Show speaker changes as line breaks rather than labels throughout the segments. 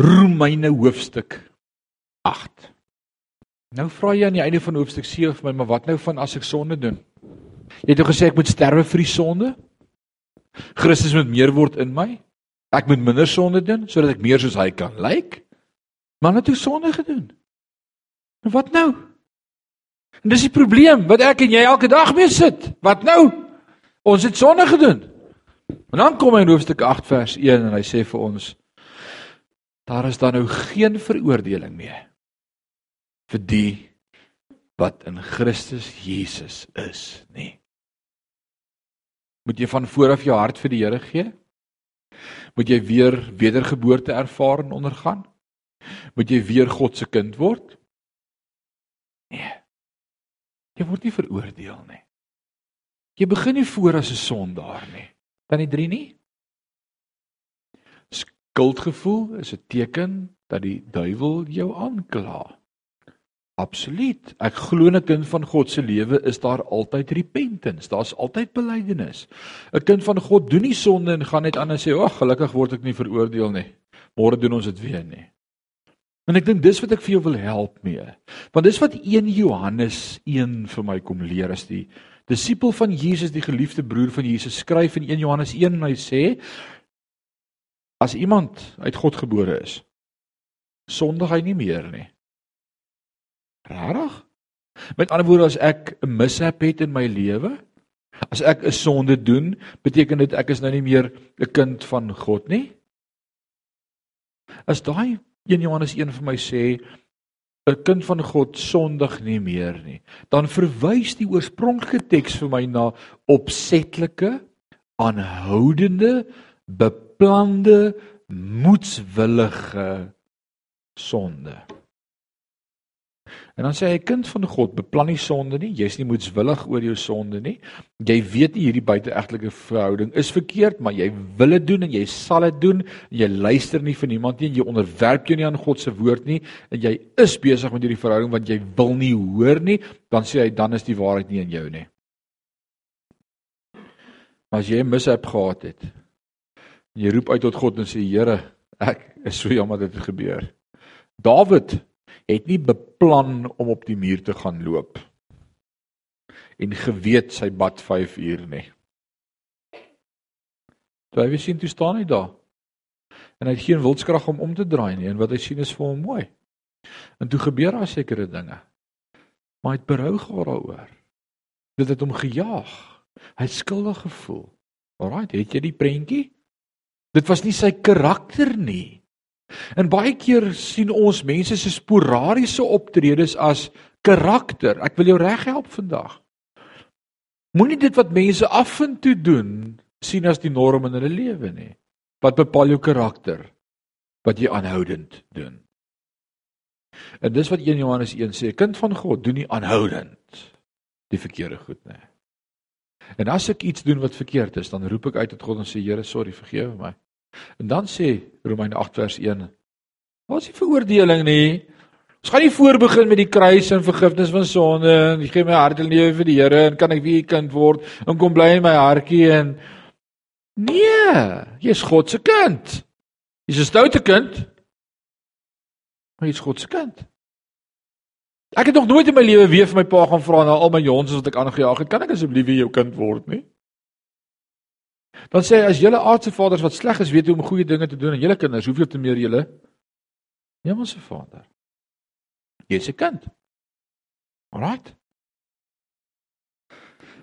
Romeine hoofstuk 8. Nou vra jy aan die einde van hoofstuk 7 vir my, maar wat nou van as ek sonde doen? Jy het toch gesê ek moet sterwe vir die sonde? Christus moet meer word in my? Ek moet minder sonde doen sodat ek meer soos hy kan lyk? Like? Maar net hoe sonde gedoen? En wat nou? En dis die probleem wat ek en jy elke dag mee sit. Wat nou? Ons het sonde gedoen. En dan kom hy in hoofstuk 8 vers 1 en hy sê vir ons daar is dan nou geen veroordeling meer vir die wat in Christus Jesus is nie. Moet jy van voor af jou hart vir die Here gee? Moet jy weer wedergeboorte ervaar en ondergaan? Moet jy weer God se kind word? Nee. Jy word nie veroordeel nie. Jy begin nie voor as 'n sondaar nie. Dan die 3 nie. Skuldgevoel is 'n teken dat die duiwel jou aankla. Absoluut. Ek glo 'n kind van God se lewe is daar altyd repentance. Daar's altyd belydenis. 'n Kind van God doen nie sonde en gaan net aan en sê, "Ag, gelukkig word ek nie veroordeel nie. Môre doen ons dit weer nie." En ek dink dis wat ek vir jou wil help mee. Want dis wat 1 Johannes 1 vir my kom leer as die disipel van Jesus, die geliefde broer van Jesus skryf in 1 Johannes 1 en hy sê as iemand uit God gebore is, sondig hy nie meer nie. Rarig? Met ander woorde as ek 'n mishap het in my lewe, as ek 'n sonde doen, beteken dit ek is nou nie meer 'n kind van God nie. As daai 1 Johannes 1 vir my sê 'n kind van God sondig nie meer nie. Dan verwys die oorspronklike teks vir my na opsetlike, aanhoudende, beplande, moedswillige sonde. En dan sê hy kind van God beplan nie sonde nie. Jy's nie moedswillig oor jou sonde nie. Jy weet nie hierdie buiteegtelike verhouding is verkeerd, maar jy wil dit doen en jy sal dit doen. Jy luister nie vir niemand nie. Jy onderwerp jou nie aan God se woord nie en jy is besig met hierdie verhouding want jy wil nie hoor nie. Dan sê hy dan is die waarheid nie in jou nie. Maar as jy mishap gehad het, jy roep uit tot God en sê Here, ek is so jammer dit gebeur. Dawid het nie beplan om op die muur te gaan loop en geweet sy bad 5 uur nie. Toe hy sien toe staan hy daar. En hy het geen wilskrag om om te draai nie en wat hy sien is vir hom mooi. En toe gebeur daar sekere dinge. Maar hy het berou gehad daaroor. Dit het hom gejaag. Hy het skuldig gevoel. Alraai, het jy die prentjie? Dit was nie sy karakter nie. En baie keer sien ons mense se sporadiese optredes as karakter. Ek wil jou reghelp vandag. Moenie dit wat mense afvind toe doen sien as die norm in hulle lewe nie. Wat bepaal jou karakter? Wat jy aanhoudend doen. En dis wat 1 Johannes 1 sê, kind van God doen nie aanhoudend die verkeerde goed nie. En as ek iets doen wat verkeerd is, dan roep ek uit tot God en sê Here, sorry, vergewe my. En dan sê Romeine 8 vers 1: Wat is die veroordeling nie? Ons gaan nie voorbegin met die kruis en vergifnis van sonde en jy gee my hart en lewe vir die Here en kan ek wie u kind word en kom bly in my hartjie en nee, jy's God se kind. Jy's 'n stoute kind. Maar jy's God se kind. Ek het nog nooit in my lewe weer vir my pa gaan vra na al my jonges wat ek aangejaag het, kan ek asseblief weer jou kind word nie? Dan sê hy as julle aardse vaders wat sleg is weet hoe om goeie dinge te doen aan julle kinders, hoeveel te meer julle Hemelse Vader. Jy's 'n kind. Alraait.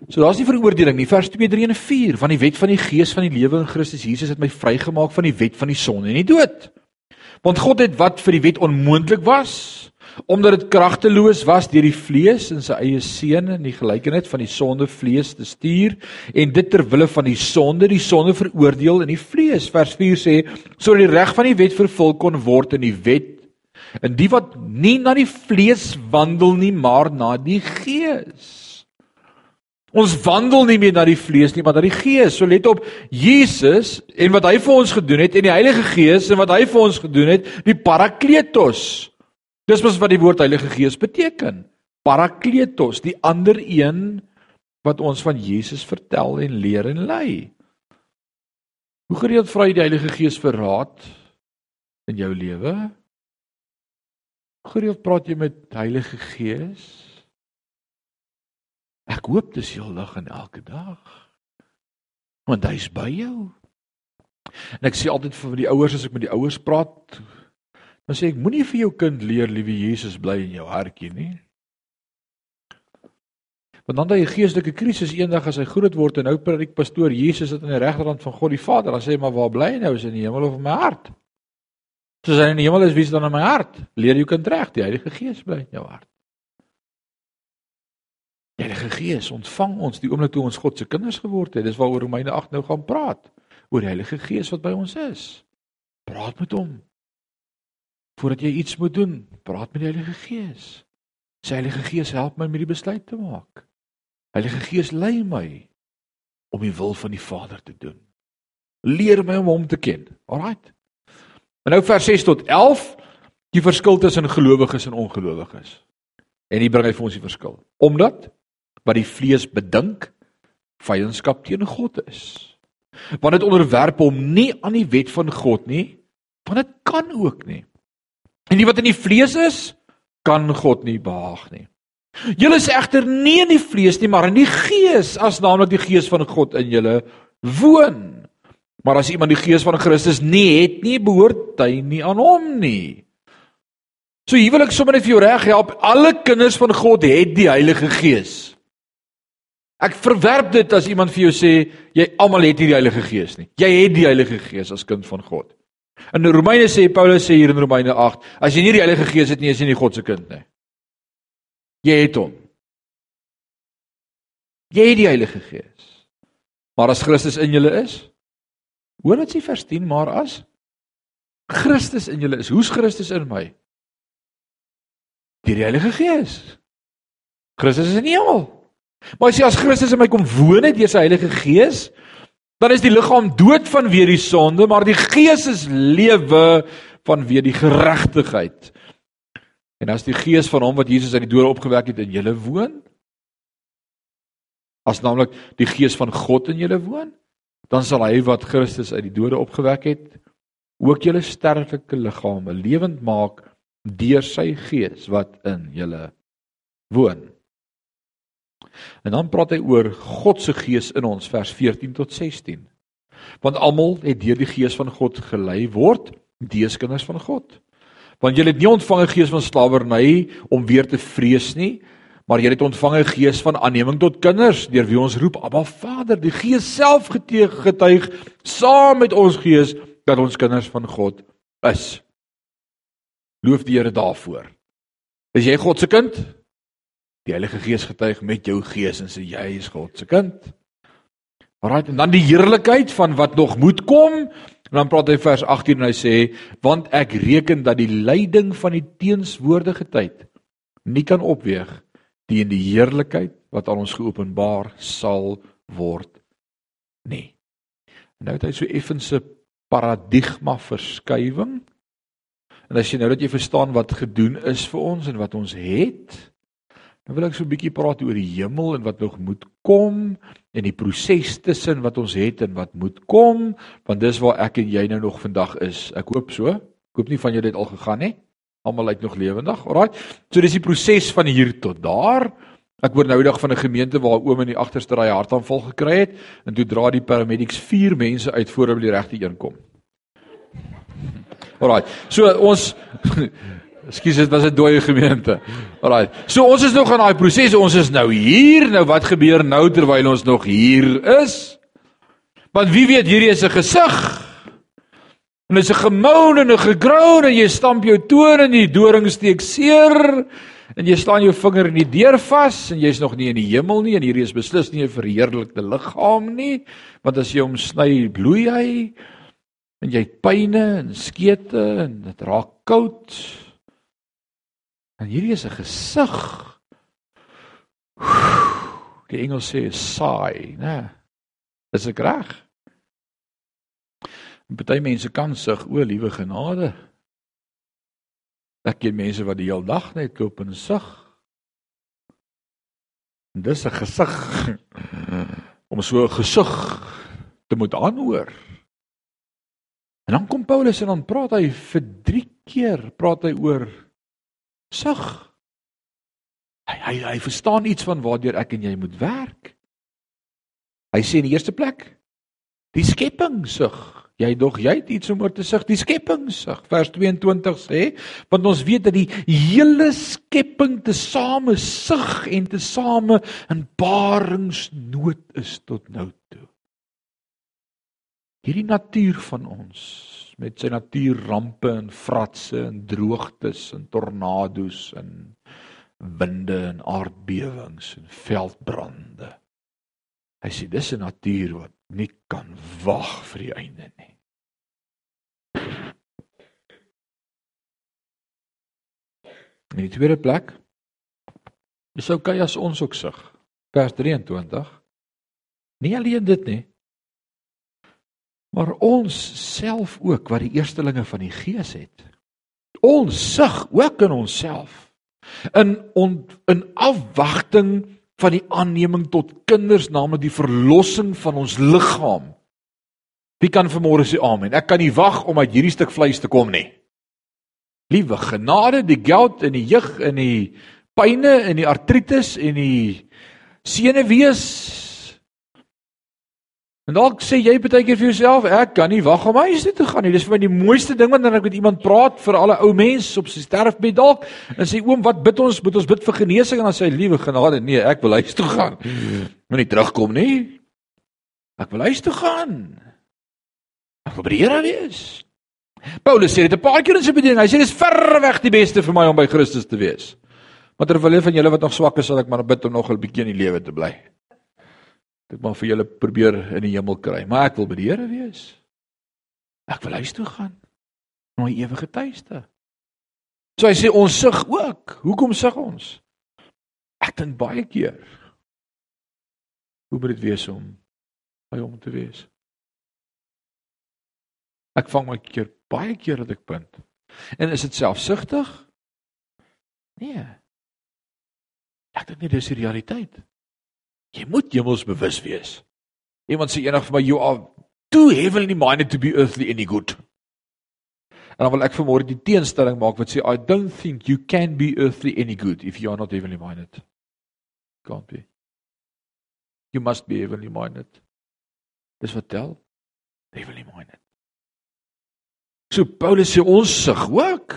So daar's nie veroordeling nie. Vers 2, 3 en 4 van die wet van die gees van die lewe in Christus Jesus het my vrygemaak van die wet van die sonde en die dood. Want God het wat vir die wet onmoontlik was, omdat dit kragteloos was deur die vlees in sy eie seun in die gelykenis van die sonde vlees te stuur en dit ter wille van die sonde die sonde veroordeel in die vlees vers 4 sê sodat die reg van die wet vervul kon word in die wet en die wat nie na die vlees wandel nie maar na die gees Ons wandel nie meer na die vlees nie, maar na die Gees. So let op Jesus en wat hy vir ons gedoen het en die Heilige Gees en wat hy vir ons gedoen het, die Parakletos. Dis mos wat die woord Heilige Gees beteken. Parakletos, die ander een wat ons van Jesus vertel en leer en lei. Hoe gereeld vra jy die Heilige Gees vir raad in jou lewe? Gereeld praat jy met Heilige Gees? Ek hoop dis heeldag en elke dag. Want hy's by jou. En ek sê altyd vir die ouers as ek met die ouers praat, dan sê ek moenie vir jou kind leer liewe Jesus bly in jou hartjie nie. Want dan daai geestelike krisis eendag as hy groot word en nou predik pastoor Jesus sit aan die regterkant van God die Vader, dan sê hy maar waar bly hy nou is in die hemel of in my hart? Soos hy in die hemel is, wie is dan in my hart? Leer jou kind reg, die Heilige Gees bly in jou hart. Die Heilige Gees ontvang ons die oomblik toe ons God se kinders geword het. Dis waaroor Romeine 8 nou gaan praat. Oor die Heilige Gees wat by ons is. Praat met hom. Voordat jy iets moet doen, praat met die Heilige Gees. Sy Heilige Gees help my met die besluit te maak. Heilige Gees lei my om die wil van die Vader te doen. Leer my om hom te ken. Alraight. En nou vers 6 tot 11, die verskil tussen gelowiges en ongelowiges. En hier bring hy vir ons die verskil. Omdat wat die vlees bedink vyandskap teen God is. Want dit onderwerp hom nie aan die wet van God nie, want dit kan ook nie. En die wat in die vlees is, kan God nie behaag nie. Julle is egter nie in die vlees nie, maar in die gees, as naamlik die gees van God in julle woon. Maar as iemand die gees van Christus nie het nie, behoort hy nie aan hom nie. So hier wil ek sommer net vir jou reg help. Alle kinders van God het die Heilige Gees. Ek verwerp dit as iemand vir jou sê jy almal het nie die Heilige Gees nie. Jy het die Heilige Gees as kind van God. In Romeine sê Paulus sê hier in Romeine 8, as jy nie die Heilige Gees het nie, is jy nie God se kind nie. Jy het hom. Jy het die Heilige Gees. Maar as Christus in julle is, Hoor wat sê vers 10, maar as Christus in julle is, hoe's Christus in my? Deur die Heilige Gees. Christus is in die hemel. Maar as jy as Christus in my kom woon het deur sy Heilige Gees, dan is die liggaam dood vanweë die sonde, maar die Gees is lewe vanweë die geregtigheid. En as die Gees van hom wat Jesus uit die dode opgewek het in julle woon, as naamlik die Gees van God in julle woon, dan sal hy wat Christus uit die dode opgewek het, ook julle sterflike liggame lewend maak deur sy gees wat in julle woon. En dan praat hy oor God se gees in ons vers 14 tot 16. Want almal het deur die gees van God gelei word, dees kinders van God. Want julle het nie ontvang 'n gees van slawerny om weer te vrees nie, maar jy het ontvang 'n gees van aanneming tot kinders deur wie ons roep Abba Vader die gees self getuig saam met ons gees dat ons kinders van God is loof die Here daarvoor is jy God se kind die Heilige Gees getuig met jou gees en sê jy is God se kind Alraai en dan die heerlikheid van wat nog moet kom en dan praat hy vers 18 en hy sê want ek reken dat die lyding van die teenswoordige tyd nie kan opweeg teen die heerlikheid wat aan ons geopenbaar sal word nie. Nou het hy so effense paradigma verskywing. En as jy nou dat jy verstaan wat gedoen is vir ons en wat ons het, dan wil ek so 'n bietjie praat oor die hemel en wat nog moet kom en die proses tussen wat ons het en wat moet kom, want dis waar ek en jy nou nog vandag is. Ek hoop so. Ek hoop nie van julle het al gegaan nie. Almal lyk nog lewendig. Alraai. So dis die proses van hier tot daar. Ek hoor nou dag van 'n gemeente waar 'n oom in die agterste ry hartaanval gekry het en toe dra die paramedics 4 mense uit voor hulle by die regte een kom. Alraai. So ons Ekskuus, dit was 'n dooie gemeente. Alraai. So ons is nog in daai proses. Ons is nou hier. Nou wat gebeur nou terwyl ons nog hier is? Want wie weet hierdie is 'n gesig. En dit is 'n gemoun en 'n gegroun en jy stamp jou toon in die doring steek seer en jy staan jou vinger in die deur vas en jy's nog nie in die hemel nie en hierdie is beslis nie 'n verheerlikte liggaam nie want as jy hom sny bloei hy en jy het pyne en skete en dit raak koud en hierdie is 'n gesig die engel sê saai nê is ek reg Party mense kan sug o, liewe genade. Ek ken mense wat die hele dag net loop en sug. Dis 'n gesig om so 'n gesig te moet aanhoor. En dan kom Paulus en dan praat hy vir 3 keer praat hy oor sug. Hy hy hy verstaan iets van waardeur ek en jy moet werk. Hy sê in die eerste plek die skepping sug. Jy dog jy het iets om oor te sug, die skepping sug. Vers 22 sê, want ons weet dat die hele skepping tesame sug en tesame in baringsnood is tot nou toe. Hierdie natuur van ons met sy natuurrampe en fratse en droogtes en tornado's en winde en aardbewings en veldbrande. Hy sê dis 'n natuur wat nie kan wag vir die einde nie. In die tweede plek is okay as ons ook sug. Vers 23. Nie alleen dit nie, maar ons self ook wat die eerstelinge van die Gees het. Ons sug ook in onsself in on, in afwagting van die aanneming tot kinders naamlik die verlossing van ons liggaam. Wie kan vanmôre sê amen? Ek kan nie wag om uit hierdie stuk vleis te kom nie. Liewe genade, die geld en die jeug en die pyne en die artritis en die senuwees En dalk sê jy baie keer vir jouself, ek kan nie wag om huis toe te gaan nie. Dis vir my die mooiste ding wanneer ek met iemand praat vir alle ou mense op sy sterfbed dalk en sê oom, wat bid ons? Moet ons bid vir genesing en dan sê hy, liewe genade, nee, ek wil huis toe gaan. Moenie terugkom nie. Ek wil huis toe gaan. Ek wil by die Here wees. Paulus sê dit 'n paar keer in sy bediening. Hy sê dis ver weg die beste vir my om by Christus te wees. Maar terwyl jy van julle wat nog swak is, sal ek maar bid om nog 'n bietjie in die lewe te bly ek maar vir julle probeer in die hemel kry, maar ek wil by die Here wees. Ek wil huis toe gaan. Na my ewige tuiste. So hy sê ons sug ook. Hoekom sug ons? Ek dink baie keer hoe moet dit wees om by hom te wees? Ek vang my keer baie keer dat ek punt. En is dit selfsugtig? Nee. Ek dink nie dis die realiteit nie. Jy moet hemelsbewus wees. Iemand sê eendag vir my you are too heavenly minded to be earthly any good. En dan wil ek vanmôre die teenstelling maak wat sê I don't think you can be earthly any good if you are not heavenly minded. Can't be. You must be heavenly minded. Dis wat tel. Heavenly minded. So Paulus sê ons sug ook.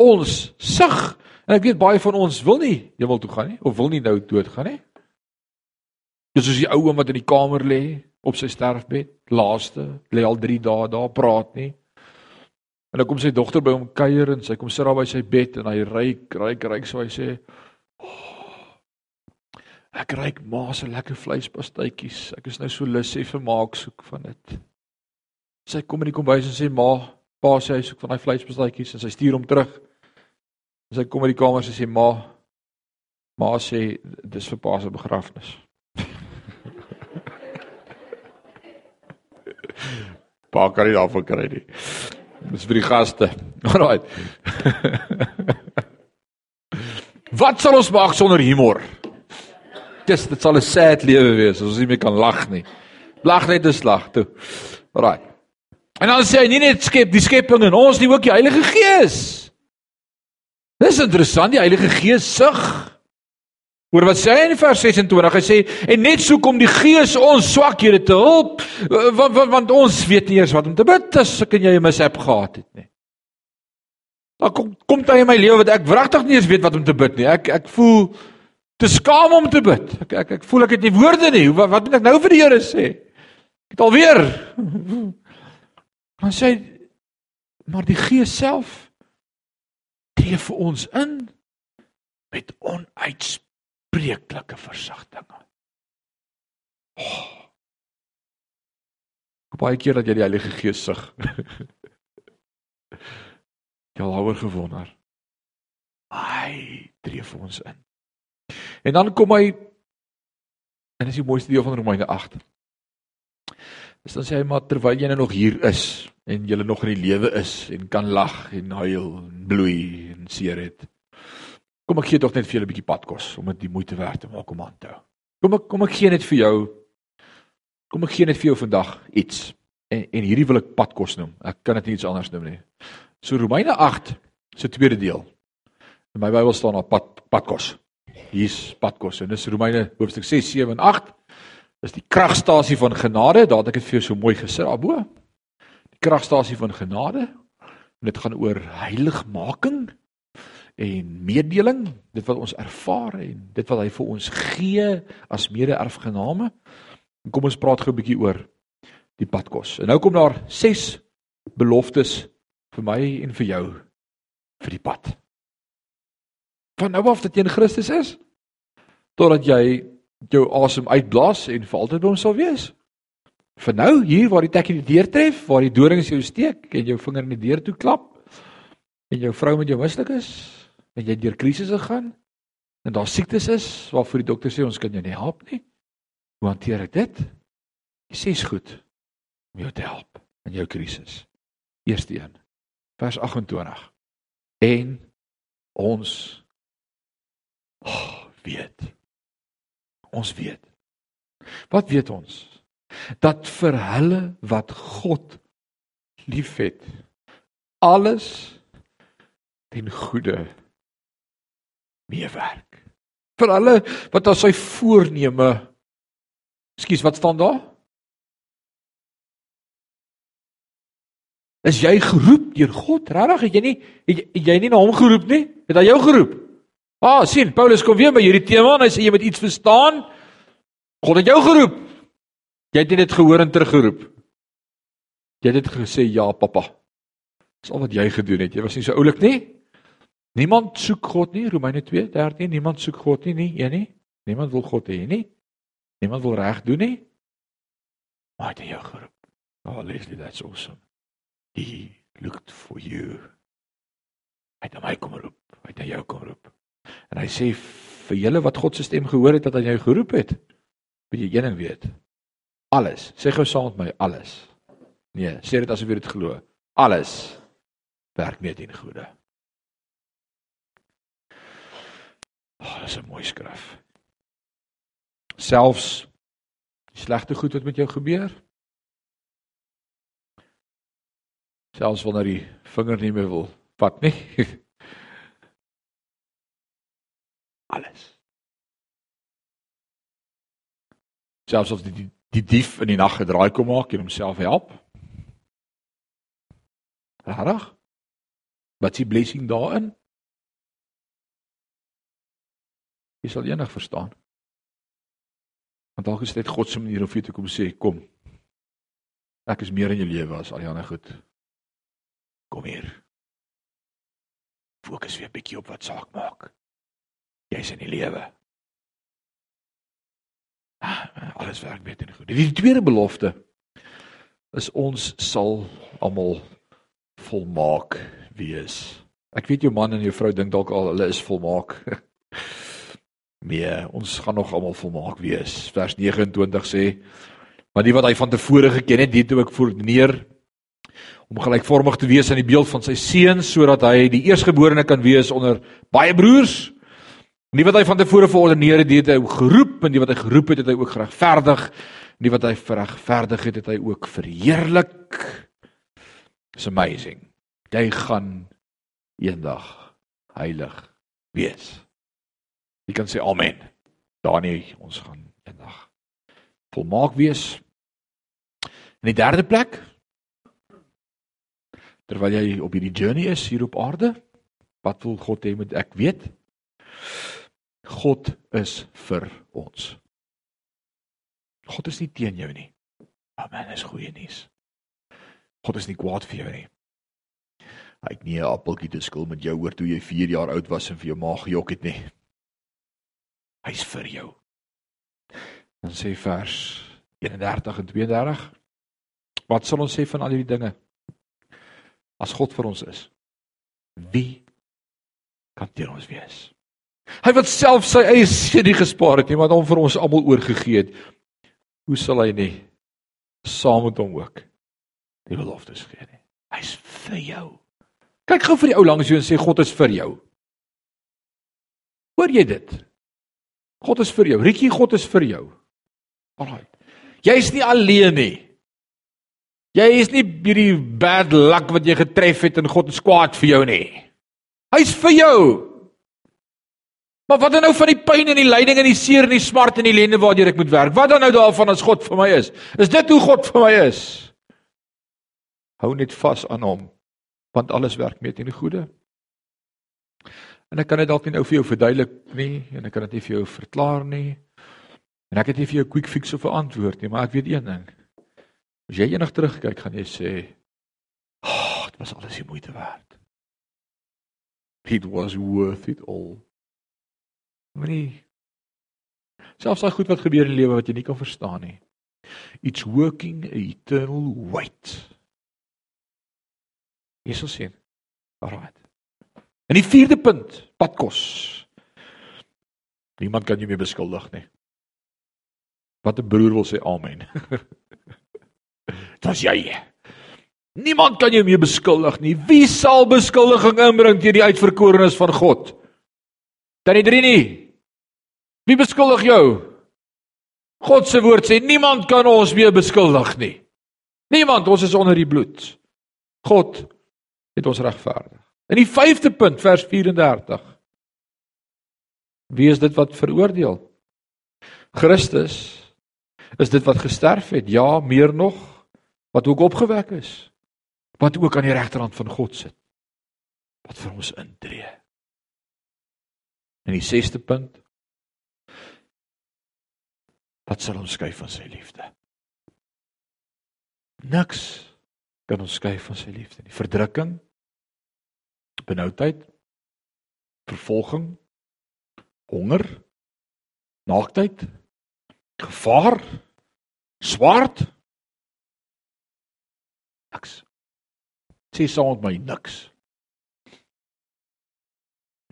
Ons sug. En ek weet baie van ons wil nie hemel toe gaan nie of wil nie nou dood gaan nie. Dis soos die ou oom wat in die kamer lê op sy sterfbed, laaste, lê al 3 dae daar, praat nie. En dan kom sy dogter by hom kuier en sy kom sit daar by sy bed en hy ryk, ryk, ryk so hy sê, oh, "Ek ryk ma se lekker vleispastytjies. Ek is nou so lus hê vir maak soek van dit." Sy kom in die kombuis en sê, "Ma, pa sê hy soek van daai vleispastytjies" en sy stuur hom terug. En sy kom in die kamer en sy sê, "Ma, ma sê dis vir pa se begrafnis." Pa kan nie daarvan kry nie. Dis vir die gaste. Alraai. Wat sal ons maak sonder humor? Dis dit sal 'n sad lewe wees as ons nie meer kan lag nie. Lag net 'n slag toe. Alraai. En dan sê hy nie net skep die skepping en ons nie ook die Heilige Gees. Dis interessant, die Heilige Gees sug Hoor wat sê hy in vers 26? Hy sê en net so kom die Gees ons swakhede te help want, want, want ons weet nie eers wat om te bid as ek en jy 'n mishap gehad het nie. Dan kom kom dit in my lewe wat ek wragtig nie eens weet wat om te bid nie. Ek ek voel te skaam om te bid. Ek ek ek voel ek het nie woorde nie. Wat wat moet ek nou vir die Here sê? Ek het alweer. Dan sê maar die Gees self tree vir ons in met onuitspreeklike aanspreeklike versigtiging. Oh. Baie keer dat jy die Heilige Gees sug. jy al oor gewonder. Hy tree vir ons in. En dan kom hy en dis die mooiste deel van Romeine 8. Dis dan sê hy maar terwyl jy nou nog hier is en jy nog in die lewe is en kan lag en huil en bloei en seer het. Kom ek gee tog net vir julle 'n bietjie padkos om dit die moeite werd te maak om aan te hou. Kom ek kom ek gee net vir jou Kom ek gee net vir jou vandag iets. En en hierdie wil ek padkos noem. Ek kan dit nie iets anders noem nie. So Romeine 8 se tweede deel. In my Bybel staan daar pad padkos. Hier's padkos. En dis Romeine hoofstuk 6, 7 en 8. Dis die kragstasie van genade. Daar het ek dit vir jou so mooi gesit daarbo. Die kragstasie van genade. En dit gaan oor heiligmaking en meedeling, dit wat ons ervaar en dit wat hy vir ons gee as mede-erfgename. Kom ons praat gou 'n bietjie oor die padkos. En nou kom daar 6 beloftes vir my en vir jou vir die pad. Van nou af dat jy in Christus is totdat jy jou asem uitblaas en vir altyd by hom sal wees. Vir nou hier waar die tekkie die deur tref, waar die dorings jou steek en jou vinger in die deur toe klap en jou vrou met jou mislik is, en jy deur krisisse gaan en daar siektes is waarvoor die dokter sê ons kan jou nie help nie. Hoe hanteer ek dit? Jy sê is goed om jou te help in jou krisis. Eerste een. Vers 28. En ons oh, weet. Ons weet. Wat weet ons? Dat vir hulle wat God liefhet, alles ten goeie meewerk. Vir hulle wat as sy voorneme Ekskuus, wat staan daar? Is jy geroep deur God? Regtig, het jy nie het, het jy nie na hom geroep nie? Het hy jou geroep? Ah, sien, Paulus kom weer by hierdie tema en hy sê jy moet iets verstaan. God het jou geroep. Jy het dit gehoor en teruggeroep. Jy het dit gesê, ja, pappa. Dis al wat jy gedoen het. Jy was nie so oulik nie. Niemand soek God nie, Romeine 2:13, niemand soek God nie, nie een nie. Niemand wil God hê nie. Niemand wil reg doen nie. Maar hy het jou geroep. Oh, Leslie, that's awesome. He looked for you. Hy het my kom roep. Hy het jou kom roep. En hy sê vir julle wat God se stem gehoor het dat hy jou geroep het, moet jy een ding weet. Alles. Sê gou saam met my, alles. Nee, sê dit asof jy dit glo. Alles werk mee teen goeie. Oh, dis 'n mooi skrif. Selfs die slegte goed wat met jou gebeur. Selfs wanneer die vinger nie meer wil vat nie. Alles. Selfs of die, die die dief in die nag gedraai kom maak en homself help. Regtig? Wat s'ie blessing daarin? Jy sal enig verstaan. Want dalk is dit God se manier om vir jou te kom sê, kom. Ek is meer in jou lewe as al die ander goed. Kom hier. Fokus weer 'n bietjie op wat saak maak. Jy's in die lewe. Ah, alles werk beter en goed. Die tweede belofte is ons sal almal volmaak wees. Ek weet jou man en jou vrou dink dalk al hulle is volmaak. Nee, ons gaan nog almal volmaak wees. Vers 29 sê: "Maar die wat hy van tevore geken het, dit ook voorneer om gelykvormig te wees aan die beeld van sy seun sodat hy die eersgeborene kan wees onder baie broers." En die wat hy van tevore verordeneer het, dit hy geroep en die wat hy geroep het, het hy ook geregverdig. En die wat hy verregverdig het, het hy ook verheerlik. It's amazing. Jy gaan eendag heilig wees. Jy kan sê amen. Danie, ons gaan eendag volmaak wees. In die derde plek terwyl jy op hierdie journey is hier op aarde, wat wil God hê moet ek weet? God is vir ons. God is nie teen jou nie. Amen, is goeie nuus. God is nie kwaad vir jou nie. Hy het nie 'n appeltjie te skil met jou oor toe jy 4 jaar oud was en vir jou ma gejok het nie. Hy's vir jou. Dan sê vers 31 en 32. Wat sal ons sê van al hierdie dinge? As God vir ons is, wie kan teen ons wees? Hy wat self sy eie seun gespaar het, nie wat hom vir ons almal oorgegee het. Hoe sal hy nie saam met hom ook die beloftes gee nie? Hy's vir jou. Kyk gou vir die ou langs jou en sê God is vir jou. Hoor jy dit? God is vir jou. Rietjie, God is vir jou. Alraai. Jy's nie alleen nie. Jy is nie hierdie bad luck wat jy getref het en God is kwaad vir jou nie. Hy's vir jou. Maar wat dan nou van die pyn en die lyding en die seer en die smart en die ellende waardeur ek moet werk? Wat dan nou daarvan as God vir my is? Is dit hoe God vir my is? Hou net vas aan hom, want alles werk mee die goeie. En ek kan dit dalk nie nou vir jou verduidelik nie en ek kan dit nie vir jou verklaar nie. En ek het nie vir jou 'n quick fix of 'n antwoord nie, maar ek weet een ding. As jy eendag terugkyk, gaan jy sê, "Ag, oh, dit was alles die moeite werd." It was worth it all. Moenie selfs daai goed wat gebeur in die lewe wat jy nie kan verstaan nie. It's working a eternal weight. Jesus sê, "Alright." En die vierde punt, padkos. Niemand kan jou meer beskuldig nie. Wat 'n broer wil sê amen. Dis jy. Niemand kan jou meer beskuldig nie. Wie sal beskuldiging inbring teen die uitverkorenes van God? Dan die drie nie. Wie beskuldig jou? God se woord sê niemand kan ons meer beskuldig nie. Niemand, ons is onder die bloed. God het ons regverdig. In die 5de punt vers 34. Wie is dit wat veroordeel? Christus is dit wat gesterf het. Ja, meer nog wat ook opgewek is. Wat ook aan die regterhand van God sit. Wat vir ons intree. In die 6ste punt wat sal ons skei van sy liefde? Niks kan ons skei van sy liefde nie. Verdrukking, benoudheid, vervolging, honger, naaktheid, gevaar, swaard. Niks. Sê saam met my niks.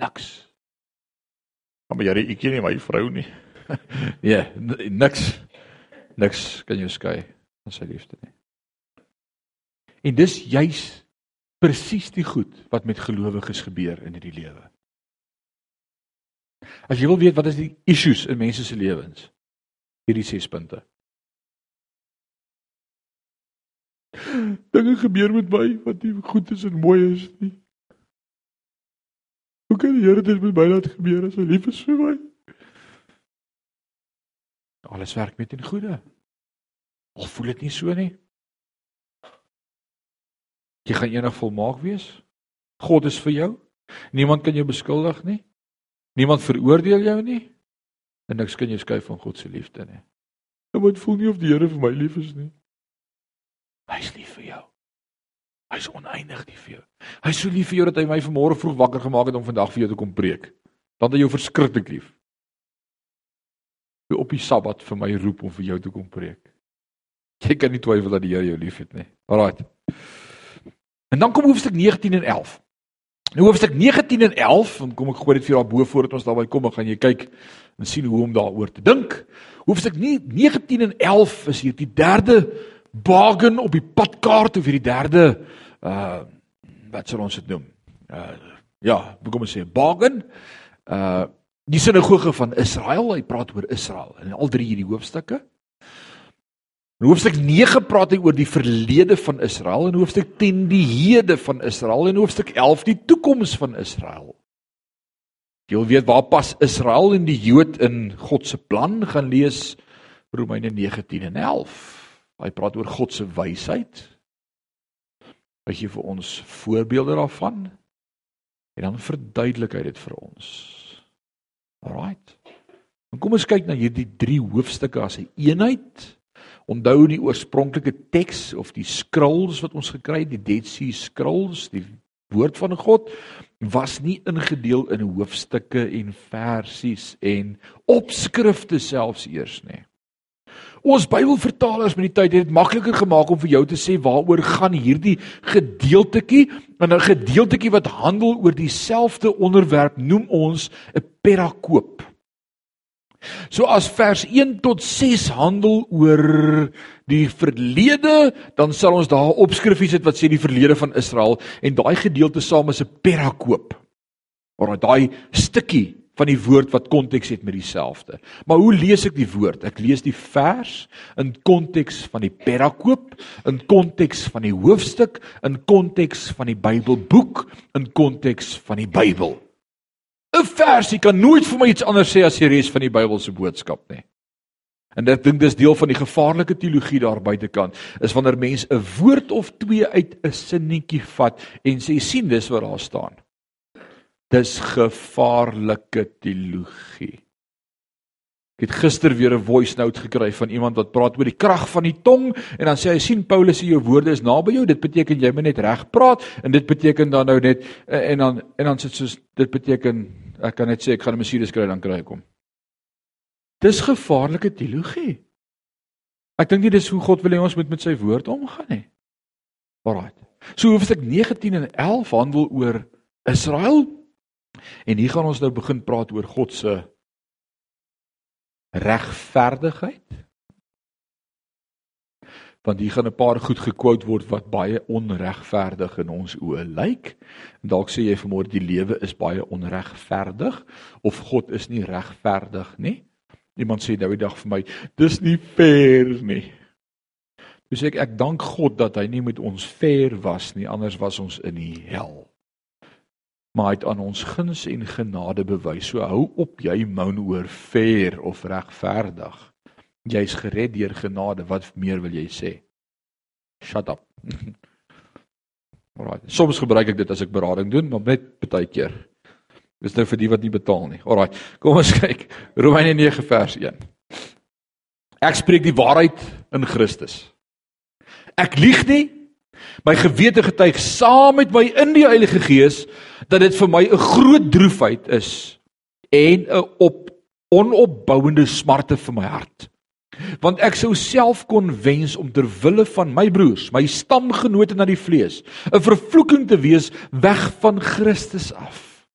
Niks. Maar jy, ek ken nie my vrou nie. ja, niks. Niks kan jou skei van sy liefde nie. En dis juis presies die goed wat met gelowiges gebeur in hierdie lewe. As jy wil weet wat is die issues in mense se lewens? Hierdie 6 punte. Dinge gebeur met my wat nie goed is en mooi is nie. Hoe kan die Here dit met my laat gebeur as hy lief is vir my? Alles werk met in goeie. Al voel dit nie so nie. Jy gaan eendag volmaak wees. God is vir jou. Niemand kan jou beskuldig nie. Niemand veroordeel jou nie. En niks kan jou skei van God se liefde nie. Ek moet voel nie of die Here vir my lief is nie. Hy's lief vir jou. Hy's oneindig lief vir jou. Hy's so lief vir jou dat hy my vanmôre vroeg wakker gemaak het om vandag vir jou te kom preek. Dan het hy jou verskriklik lief. Hy op die Sabbat vir my roep om vir jou te kom preek. Jy kan nie twyfel dat die Here jou liefhet nie. Alraai. En dan kom hoofstuk 19 en 11. Nou hoofstuk 19 en 11, dan kom ek gooi dit vir jou daarbo voordat ons daarby kom, gaan jy kyk en sien hoe om daaroor te dink. Hoofstuk 19 en 11 is hier die derde bargain op die padkaart of hierdie derde uh wat sal ons dit noem? Uh ja, kom ons sê bargain. Uh die sinagoge van Israel, hy praat oor Israel in al drie hierdie hoofstukke. In hoofstuk 9 praat hy oor die verlede van Israel en hoofstuk 10 die hede van Israel en hoofstuk 11 die toekoms van Israel. Jy wil weet waar pas Israel en die Jood in God se plan gaan lees Romeine 9:10 en 11. Hy praat oor God se wysheid. Hy gee vir ons voorbeelde daarvan en dan verduidelik hy dit vir ons. Alraight. Kom ons kyk na hierdie drie hoofstukke as 'n een eenheid. Onthou die oorspronklike teks of die scrolls wat ons gekry het, die Dead Sea Scrolls, die woord van God was nie ingedeel in hoofstukke en versies en opskrifte selfs eers nie. Ons Bybelvertalers met die tyd het dit makliker gemaak om vir jou te sê waaroor gaan hierdie gedeeltetjie en 'n gedeeltetjie wat handel oor dieselfde onderwerp noem ons 'n perakoop. So as vers 1 tot 6 handel oor die verlede, dan sal ons daar opskrifies het wat sê die verlede van Israel en daai gedeelte saam is 'n perakoop. Maar daai stukkie van die woord wat konteks het met dieselfde. Maar hoe lees ek die woord? Ek lees die vers in konteks van die perakoop, in konteks van die hoofstuk, in konteks van die Bybelboek, in konteks van die Bybel. 'n Versie kan nooit vir my iets anders sê as die res van die Bybelse boodskap nie. En ek dink dis deel van die gevaarlike teologie daar buitekant, is wanneer mense 'n woord of twee uit 'n sinnetjie vat en sê sien dis wat daar staan. Dis gevaarlike teologie. Ek het gister weer 'n voice note gekry van iemand wat praat oor die krag van die tong en dan sê hy sien Paulus sê jou woorde is naby jou, dit beteken jy moet net reg praat en dit beteken dan nou net en dan en dan sit soos dit beteken ek kan net sê ek gaan 'n Mercedes kry dan kry ek hom. Dis gevaarlike teologie. Ek dink nie dis hoe God wil hê ons moet met sy woord omgaan nie. Alraai. So hoofstuk 19 en 11 handel oor Israel En hier gaan ons nou begin praat oor God se regverdigheid. Want hier gaan 'n paar goed gekwout word wat baie onregverdig in ons oë lyk. En dalk sê jy vanmôre die lewe is baie onregverdig of God is nie regverdig nie. Iemand sê nou die dag vir my, dis nie fair nie. Dis ek ek dank God dat hy nie met ons fair was nie, anders was ons in die hel maar hy het aan ons guns en genade bewys. So hou op jy moun oor fair of regverdig. Jy's gered deur genade. Wat meer wil jy sê? Shut up. Alraai. Soms gebruik ek dit as ek berading doen, maar net baie keer. Dis nou vir die wat nie betaal nie. Alraai. Kom ons kyk. Romeine 9 vers 1. Ek spreek die waarheid in Christus. Ek lieg nie My gewete getuig saam met my in die Heilige Gees dat dit vir my 'n groot droefheid is en 'n op onopbouende smarte vir my hart. Want ek sou self kon wens om ter wille van my broers, my stamgenote na die vlees, 'n vervloeking te wees weg van Christus af.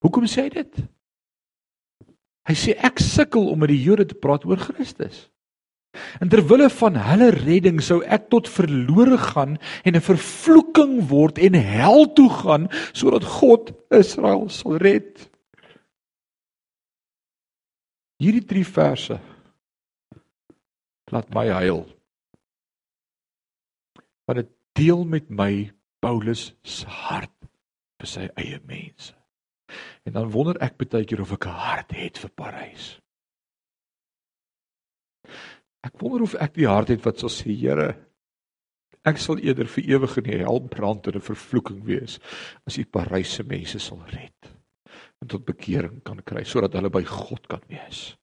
Hoekom sê hy dit? Hy sê ek sukkel om met die Jode te praat oor Christus. En ter wille van hulle redding sou ek tot verlore gaan en 'n vervloeking word en hel toe gaan sodat God Israel sal red. Hierdie drie verse laat my huil. Want dit deel met my Paulus se hart vir sy eie mense. En dan wonder ek baie keer of ek 'n hart het vir Parys. Ek wonder of ek die hart het wat sal sê, Here, ek sal eerder vir ewig in die hel brand en 'n vervloeking wees as U Parysse mense sal red en tot bekering kan kry sodat hulle by God kan wees.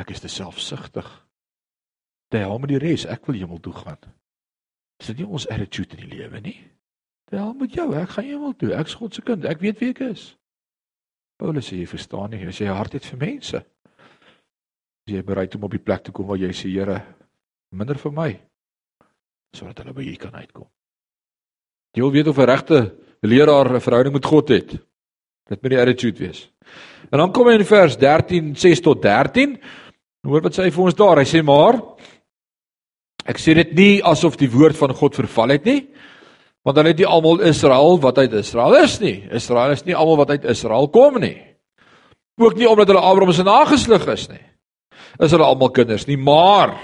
Ek is te selfsugtig. Te hel met die res, ek wil hemel toe gaan. Is dit nie ons attitude in die lewe nie? Te hel met jou, ek gaan hemel toe. Ek's God se kind. Ek weet wie ek is. Paulus sê jy verstaan nie, as jy hart het vir mense. As jy bereid om op die plek te kom waar jy sê Here, minder vir my sodat hulle by U kan uitkom. Jy wil weet of 'n regte leraar 'n verhouding met God het. Dit moet die attitude wees. En dan kom hy in vers 13 6 tot 13. Hoor wat sê hy vir ons daar? Hy sê maar ek sê dit nie asof die woord van God verval het nie. Want dan het nie almal Israel wat uit Israel is nie. Israel is nie almal wat uit Israel kom nie. Ook nie omdat hulle Abraham se nageslag is nie. Is hulle almal kinders nie, maar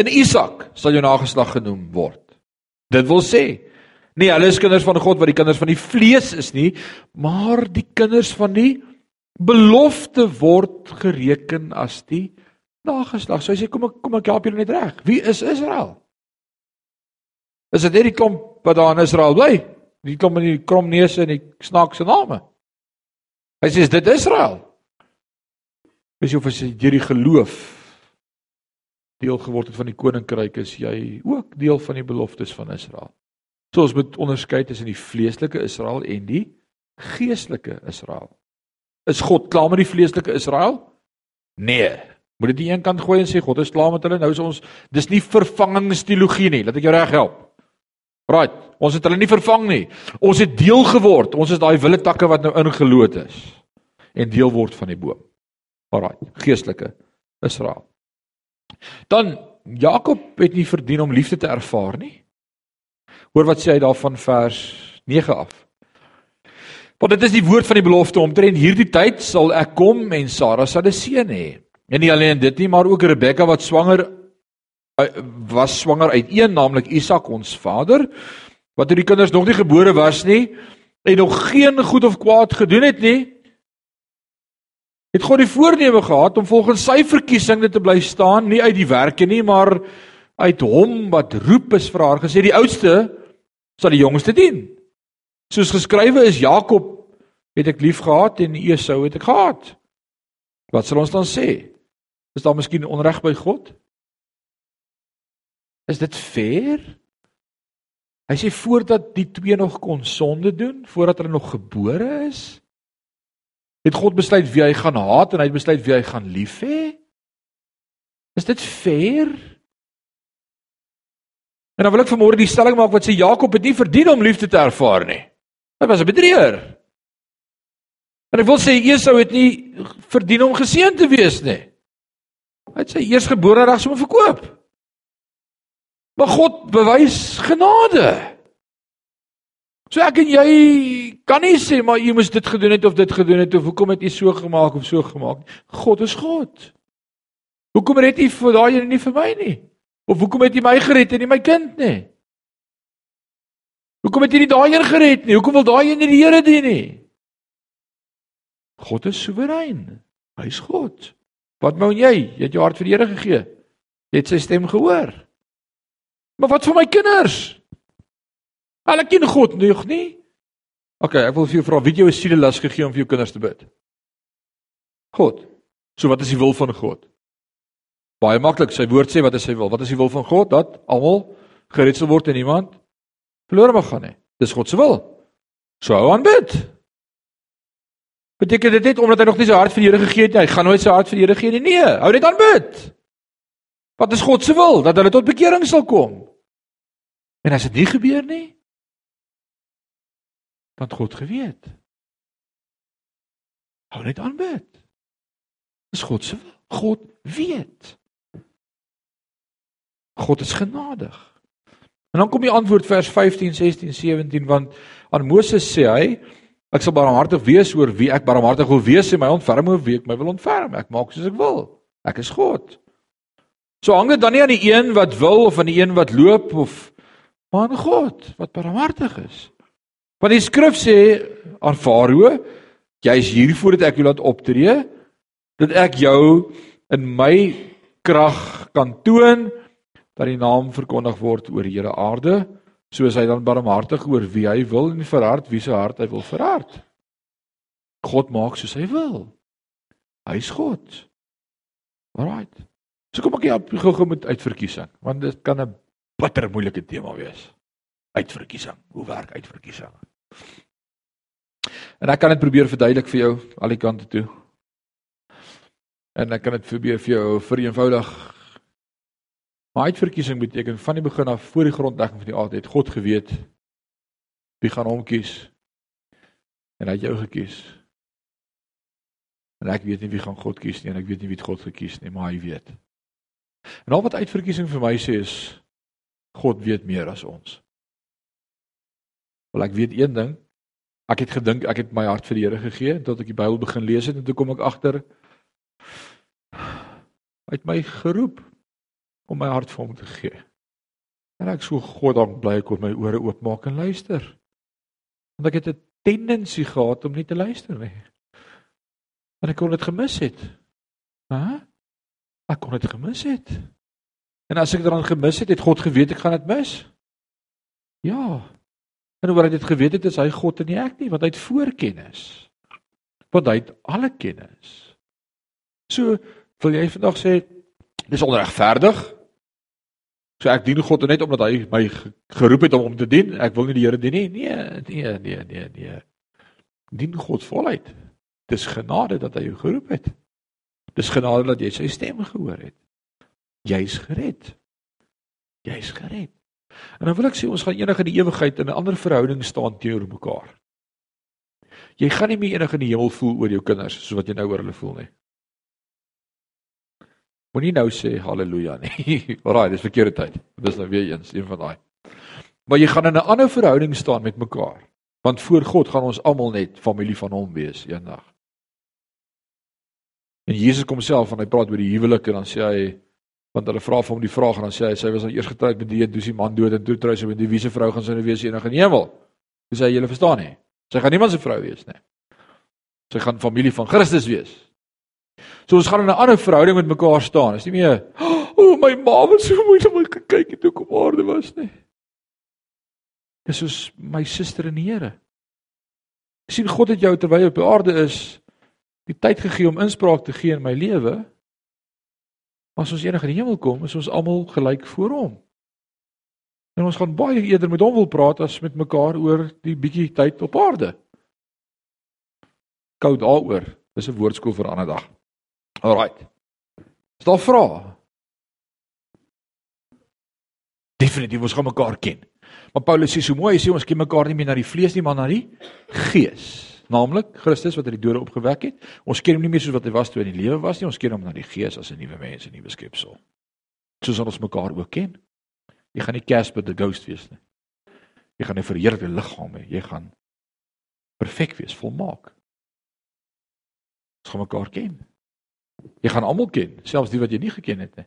in Isak sal jou nageslag genoem word. Dit wil sê, nie hulle is kinders van God wat die kinders van die vlees is nie, maar die kinders van die belofte word gereken as die nageslag. So as jy kom ek kom ek help julle net reg. Wie is Israel? Is dit net die klomp wat daar in Israel bly? Die klomp met die kromneuse en die snaakse name? Hy sê dit is Israel. Is jy of as jy deur die geloof deel geword het van die koninkryk is jy ook deel van die beloftes van Israel. So ons moet onderskei tussen die vleeslike Israel en die geestelike Israel. Is God klaar met die vleeslike Israel? Nee. Moet dit nie een kant gooi en sê God is klaar met hulle nou is ons dis nie vervangingsteologie nie. Laat ek jou reg help. Right, ons het hulle nie vervang nie. Ons het deel geword. Ons is daai wille takke wat nou ingeloot is en deel word van die boom. Alraai, geestelike Israel. Dan Jakob het nie verdien om liefde te ervaar nie. Hoor wat sê hy daarvan vers 9 af. Want dit is die woord van die belofte omtrent hierdie tyd sal ek kom en Sara sal 'n seun hê. En nie alleen dit nie, maar ook Rebekka wat swanger eh, was swanger uit een naamlik Isak ons vader wat toe die kinders nog nie gebore was nie en nog geen goed of kwaad gedoen het nie het God die voorneme gehad om volgens sy verkiesing te bly staan nie uit die werke nie maar uit hom wat roep is vir haar gesê die oudste sal die jongste dien. Soos geskrywe is Jakob het ek lief gehad en Esau het ek gehaat wat sal ons dan sê is daar miskien onreg by God is dit fair hy sê voordat die twee nog kon sonde doen voordat hulle nog gebore is Het God besluit wie hy gaan haat en hy het besluit wie hy gaan lief hê? Is dit fair? En dan wil ek vanmôre die stelling maak wat sê Jakob het nie verdien om liefde te ervaar nie. Hy was 'n bedrieger. En ek wil sê Esau het nie verdien om geseën te wees nie. Hy het sy eersgebore reg sommer verkoop. Maar God bewys genade. So ek en jy kan nie sê maar jy moes dit gedoen het of dit gedoen het of hoekom het jy so gemaak of so gemaak? God is God. Hoekom red jy vir daai en nie vir my nie? Of hoekom het jy my gered en nie my kind nie? Hoekom het jy nie daai een gered nie? Hoekom wil daai een nie die Here dien nie? God is soewerein. Hy's God. Wat wou jy? Jy het jou hart vir die Here gegee. Jy het sy stem gehoor. Maar wat van my kinders? Hulle ken God nog nie. OK, ek wil vir jou vra, wie het jou 'n sielelas gegee om vir jou kinders te bid? God. So wat is die wil van God? Baie maklik, sy woord sê wat is sy wil? Wat is die wil van God? Dat almal gered sal word en niemand verlore mag gaan nie. Dis God se wil. So hou aan bid. Beteken dit net omdat hy nog nie sy hart vir die Here gegee het nie, hy gaan nooit sy hart vir die Here gee nie. Nee, hou net aan bid. Wat is God se wil? Dat hulle tot bekering sal kom. En as dit nie gebeur nie, want God geweet. Hou net aan bid. Dis God se God weet. God is genadig. En dan kom die antwoord vers 15, 16, 17 want aan Moses sê hy ek sal barmhartig wees oor wie ek barmhartig wil wees en my ontferm oor wie ek my wil ontferm. Ek maak soos ek wil. Ek is God. So hang dit dan nie aan die een wat wil of aan die een wat loop of maar aan God wat barmhartig is. Want die skrif sê aan Farao, jy is hier voordat ek jou laat optree, dat ek jou in my krag kan toon dat die naam verkondig word oor die hele aarde, soos hy dan barmhartig oor wie hy wil en verhard wie se hart hy wil verhard. God maak soos hy wil. Hy's God. Alraait. So kom ek gou-gou met uitverkiesing, want dit kan 'n bitter moeilike tema wees. Uitverkiesing. Hoe werk uitverkiesing? En ek kan dit probeer verduidelik vir jou al die kante toe. En ek kan dit probeer vir jou vereenvoudig. Maar uitverkiesing beteken van die begin af voor die grondlegging van die aarde het God geweet wie gaan hom kies. En hy het jou gekies. En ek weet nie wie gaan God kies nie en ek weet nie wie het God gekies nie, maar hy weet. En al wat uitverkiesing vir my sê is God weet meer as ons. Wel ek weet een ding. Ek het gedink ek het my hart vir die Here gegee tot ek die Bybel begin lees het en toe kom ek agter uit my geroep om my hart vir hom te gee. En ek so God dank bly ek kon my ore oopmaak en luister. Want ek het 'n tendensie gehad om nie te luister nie. Want ek kon dit gemis het. Hæ? Ek kon dit gemis het. En as ek daaraan gemis het, het God geweet ek gaan dit mis. Ja, En hoewel hy dit geweet het, is hy God en nie ek nie, want hy het voorkennis. Want hy het alle kennis. So wil jy vandag sê dis onregverdig? So ek dien God net omdat hy my geroep het om hom te dien. Ek wil nie die Here dien nie. Nee, nee, nee, nee, nee. Dien God voluit. Dis genade dat hy jou geroep het. Dis genade dat jy sy stem gehoor het. Jy's gered. Jy's gered. En dan wil ek sê ons gaan eendag in die ewigheid in 'n ander verhouding staan teenoor mekaar. Jy gaan nie meer eendag in die hemel voel oor jou kinders soos wat jy nou oor hulle voel nie. Moenie nou sê haleluja nie. Alraai, dis verkeerde tyd. Dis nou weer eens een van daai. Maar jy gaan in 'n ander verhouding staan met mekaar. Want voor God gaan ons almal net familie van hom wees eendag. En Jesus kom self en hy praat oor die huwelik en dan sê hy want hulle vra vir hom die vraag en dan sê hy sy was al eers getroud met die Jedusie man dood en toe trou sy met die wiese vrou gaan sy nou wees enig in die hemel. Dis hy julle verstaan nie. Sy gaan niemand se vrou wees nie. Sy gaan familie van Christus wees. So ons gaan in 'n ander verhouding met mekaar staan. Is nie meer o oh, my ma was so mooi om te kyk toe ek op aarde was nie. Dis soos my suster in die Here. Sien God het jou terwyl jy op aarde is die tyd gegee om inspraak te gee in my lewe. As ons eendag in die hemel kom, is ons almal gelyk voor hom. En ons gaan baie eerder met hom wil praat as met mekaar oor die bietjie tyd op aarde. Kou daaroor. Dis 'n woordskool vir 'n ander dag. Alraight. Is daar vrae? Definitief ons gaan mekaar ken. Maar Paulus sê so mooi, hy sê ons ken mekaar nie meer na die vlees nie, maar na die gees. Naamlik Christus wat uit die dode opgewek het. Ons ken hom nie meer soos wat hy was toe in die lewe was nie, ons ken hom na die gees as 'n nuwe mens, 'n nuwe skepsel. Soos ons mekaar ook ken. Jy gaan nie Casper the Ghost wees nie. Jy gaan 'n verheerlikte liggaam hê. Jy gaan perfek wees, volmaak. Ons gaan mekaar ken. Jy gaan almal ken, selfs die wat jy nie geken het nie.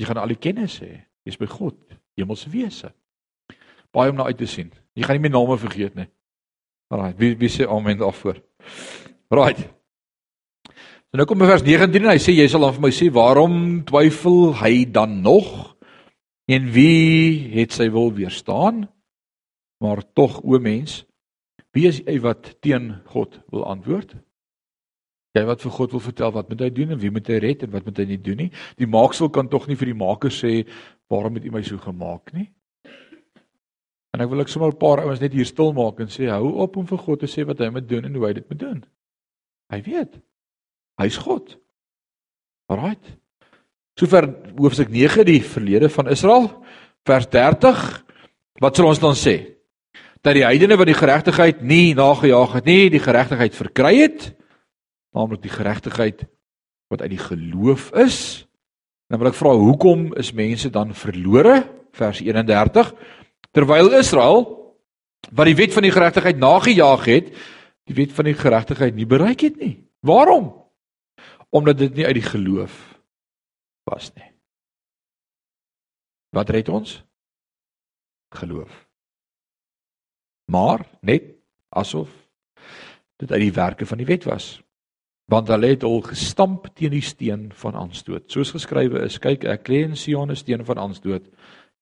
Jy gaan al die kennis hê. Jy's by God, hemelse wese. Baie om na uit te sien. Jy gaan nie meer name vergeet nie. Alraai, wie wie sê amen daarvoor? Right. So nou kom by vers 19 en hy sê jy sal dan vir my sê waarom twyfel hy dan nog? En wie het sy wil weerstaan? Maar tog o mens, wie is hy wat teen God wil antwoord? Jy wat vir God wil vertel wat moet hy doen en wie moet hy red en wat moet hy nie doen nie? Die maaksel kan tog nie vir die maker sê waarom het u my so gemaak nie? En ek wil ek sommer 'n paar ouens net hier stil maak en sê hou op om vir God te sê wat hy moet doen en hoe hy dit moet doen. Hy weet. Hy's God. Alraait. Sover hoofstuk 9 die verlede van Israel vers 30. Wat sal ons dan sê? Dat die heidene wat die geregtigheid nie nagejaag het nie, die geregtigheid verkry het naamlik die geregtigheid wat uit die geloof is. Nou wil ek vra hoekom is mense dan verlore? Vers 31. Terwyl Israel wat die wet van die geregtigheid nagejaag het, die wet van die geregtigheid nie bereik het nie. Waarom? Omdat dit nie uit die geloof was nie. Wat red ons? Geloof. Maar net asof dit uit die werke van die wet was want hulle het al gestamp teen die steen van aanstoot. Soos geskrywe is, kyk ek lê in Sion 'n steen van aanstoot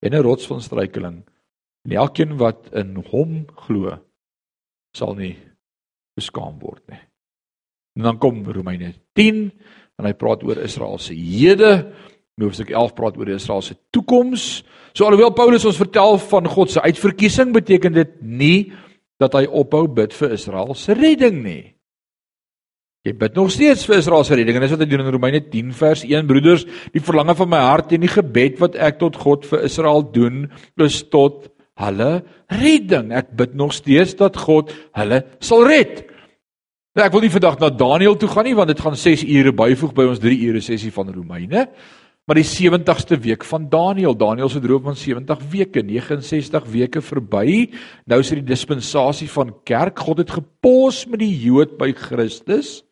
en 'n rots van struikeling. En elkeen wat in hom glo, sal nie beskaam word nie. En dan kom Romeine 10 en hy praat oor Israel se hede. In Hoofstuk 11 praat oor Israel se toekoms. So alhoewel Paulus ons vertel van God se uitverkiesing, beteken dit nie dat hy ophou bid vir Israel se redding nie. Jy bid nog steeds vir Israel se redding en dis wat hy doen in Romeine 10 vers 1 broeders, die verlange van my hart en die gebed wat ek tot God vir Israel doen, is tot hulle redding. Ek bid nog steeds dat God hulle sal red. Nou ek wil nie vandag na Daniël toe gaan nie want dit gaan 6 ure byvoeg by ons 3 ure sessie van Romeine. Maar die 70ste week van Daniël, Daniël se droom van 70 weke, 69 weke verby. Nou is dit die dispensasie van kerk. God het gepos met die Jood by Christus.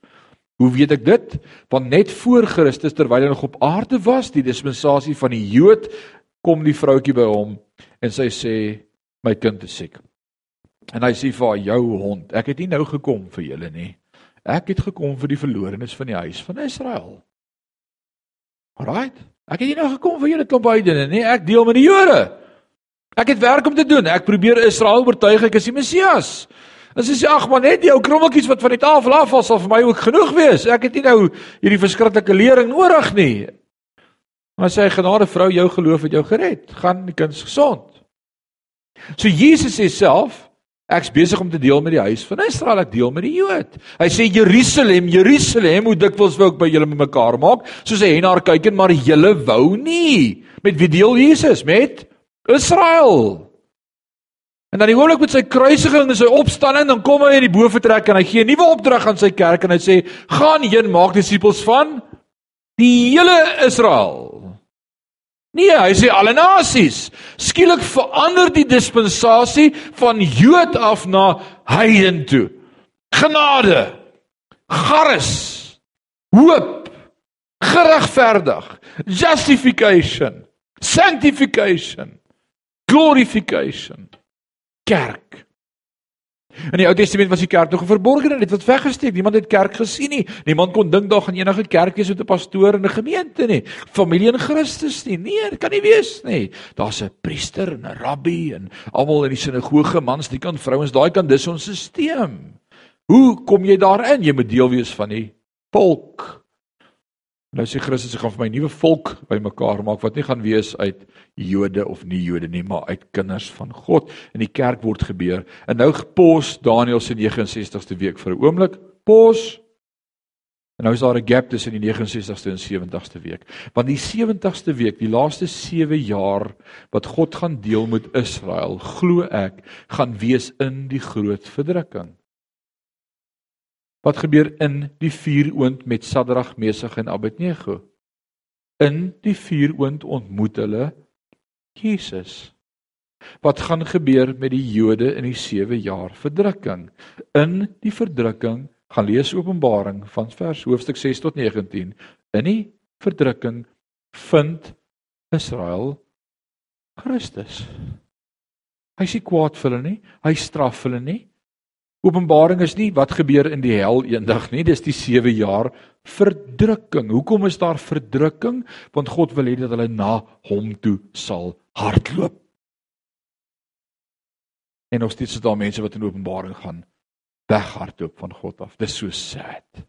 Hoe weet ek dit? Want net voor Christus terwyl hy nog op aarde was, die dispensasie van die Jood, kom die vroutjie by hom en sy sê my kind is siek. En hy sê vir haar jou hond, ek het nie nou gekom vir julle nie. Ek het gekom vir die verlorenes van die huis van Israel. Alraait. Ek het nie nou gekom vir julle klomp heidene nie. Ek deel met die Jode. Ek het werk om te doen. Ek probeer Israel oortuig ek is die Messias. En sy sê ag maar net die ou krommeltjies wat van die tafel afval sal vir my ook genoeg wees. Ek het nie nou hierdie verskriklike lering nodig nie. Maar sy genade vrou, jou geloof het jou gered. Gaan die kind gesond. So Jesus sê self, ek's besig om te deel met die huis van Israel, ek deel met die Jood. Hy sê Jerusalem, Jerusalem, hoe dikwels wou ek by julle mekaar maak, soos 'n hen haar kyk en maar julle wou nie. Met wie deel Jesus? Met Israel. En dan die oomblik met sy kruisiging en sy opstanding, dan kom hy in die boefretrek en hy gee 'n nuwe opdrag aan sy kerk en hy sê: "Gaan heen, maak disippels van die hele Israel." Nee, hy sê alle nasies. Skielik verander die dispensasie van Jood af na heiden toe. Genade, charis, hoop, geregverdig, justification, sanctification, glorification, kerk. In die Ou Testament was die kerk nog 'n verborgene, dit wat weggesteek. Niemand het kerk gesien nie. Niemand kon dink daar gaan enige kerk wees met 'n pastoor en 'n gemeente nie. Familie in Christus nie. Nee, dit kan nie wees nie. Daar's 'n priester en 'n rabbi en almal in die sinagoge, mans, die kant vrouens, daai kan dis ons stelsel. Hoe kom jy daarin? Jy moet deel wees van die volk. Nou sê Christus ek gaan vir my nuwe volk bymekaar maak wat nie gaan wees uit Jode of nie Jode nie, maar uit kinders van God. In die kerk word gebeur. En nou pos Daniël se 69ste week vir 'n oomblik. Pos. En nou is daar 'n gap tussen die 69ste en 70ste week. Want die 70ste week, die laaste 7 jaar wat God gaan deel met Israel, glo ek, gaan wees in die groot verdrukking. Wat gebeur in die vuuroond met Sadrag, Mesach en Abednego? In die vuuroond ontmoet hulle Jesus. Wat gaan gebeur met die Jode in die 7 jaar verdrukking? In die verdrukking gaan lees Openbaring van vers hoofstuk 6 tot 19. In die verdrukking vind Israel Christus. Hy sê kwaad vir hulle nie, hy straf hulle nie. Openbaring is nie wat gebeur in die hel eendag nie, dis die 7 jaar verdrukking. Hoekom is daar verdrukking? Want God wil hê dat hulle na hom toe sal hardloop. En nog steeds is daar mense wat in Openbaring gaan weghardloop van God af. Dis so sad.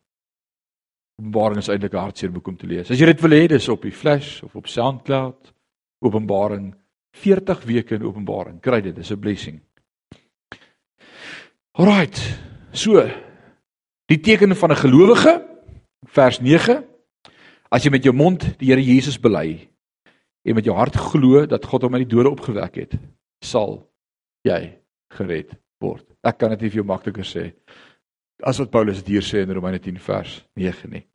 Openbaring is eintlik 'n hartseer boek om te lees. As jy dit wil hê, dis op die Flash of op SoundCloud. Openbaring 40 weke in Openbaring. Kry dit, dis 'n blessing. Alraight. So, die teken van 'n gelowige vers 9 as jy met jou mond die Here Jesus bely en met jou hart glo dat God hom uit die dode opgewek het, sal jy gered word. Ek kan dit nie vir jou makliker sê as wat Paulus dit hier sê in Romeine 10 vers 9 nie.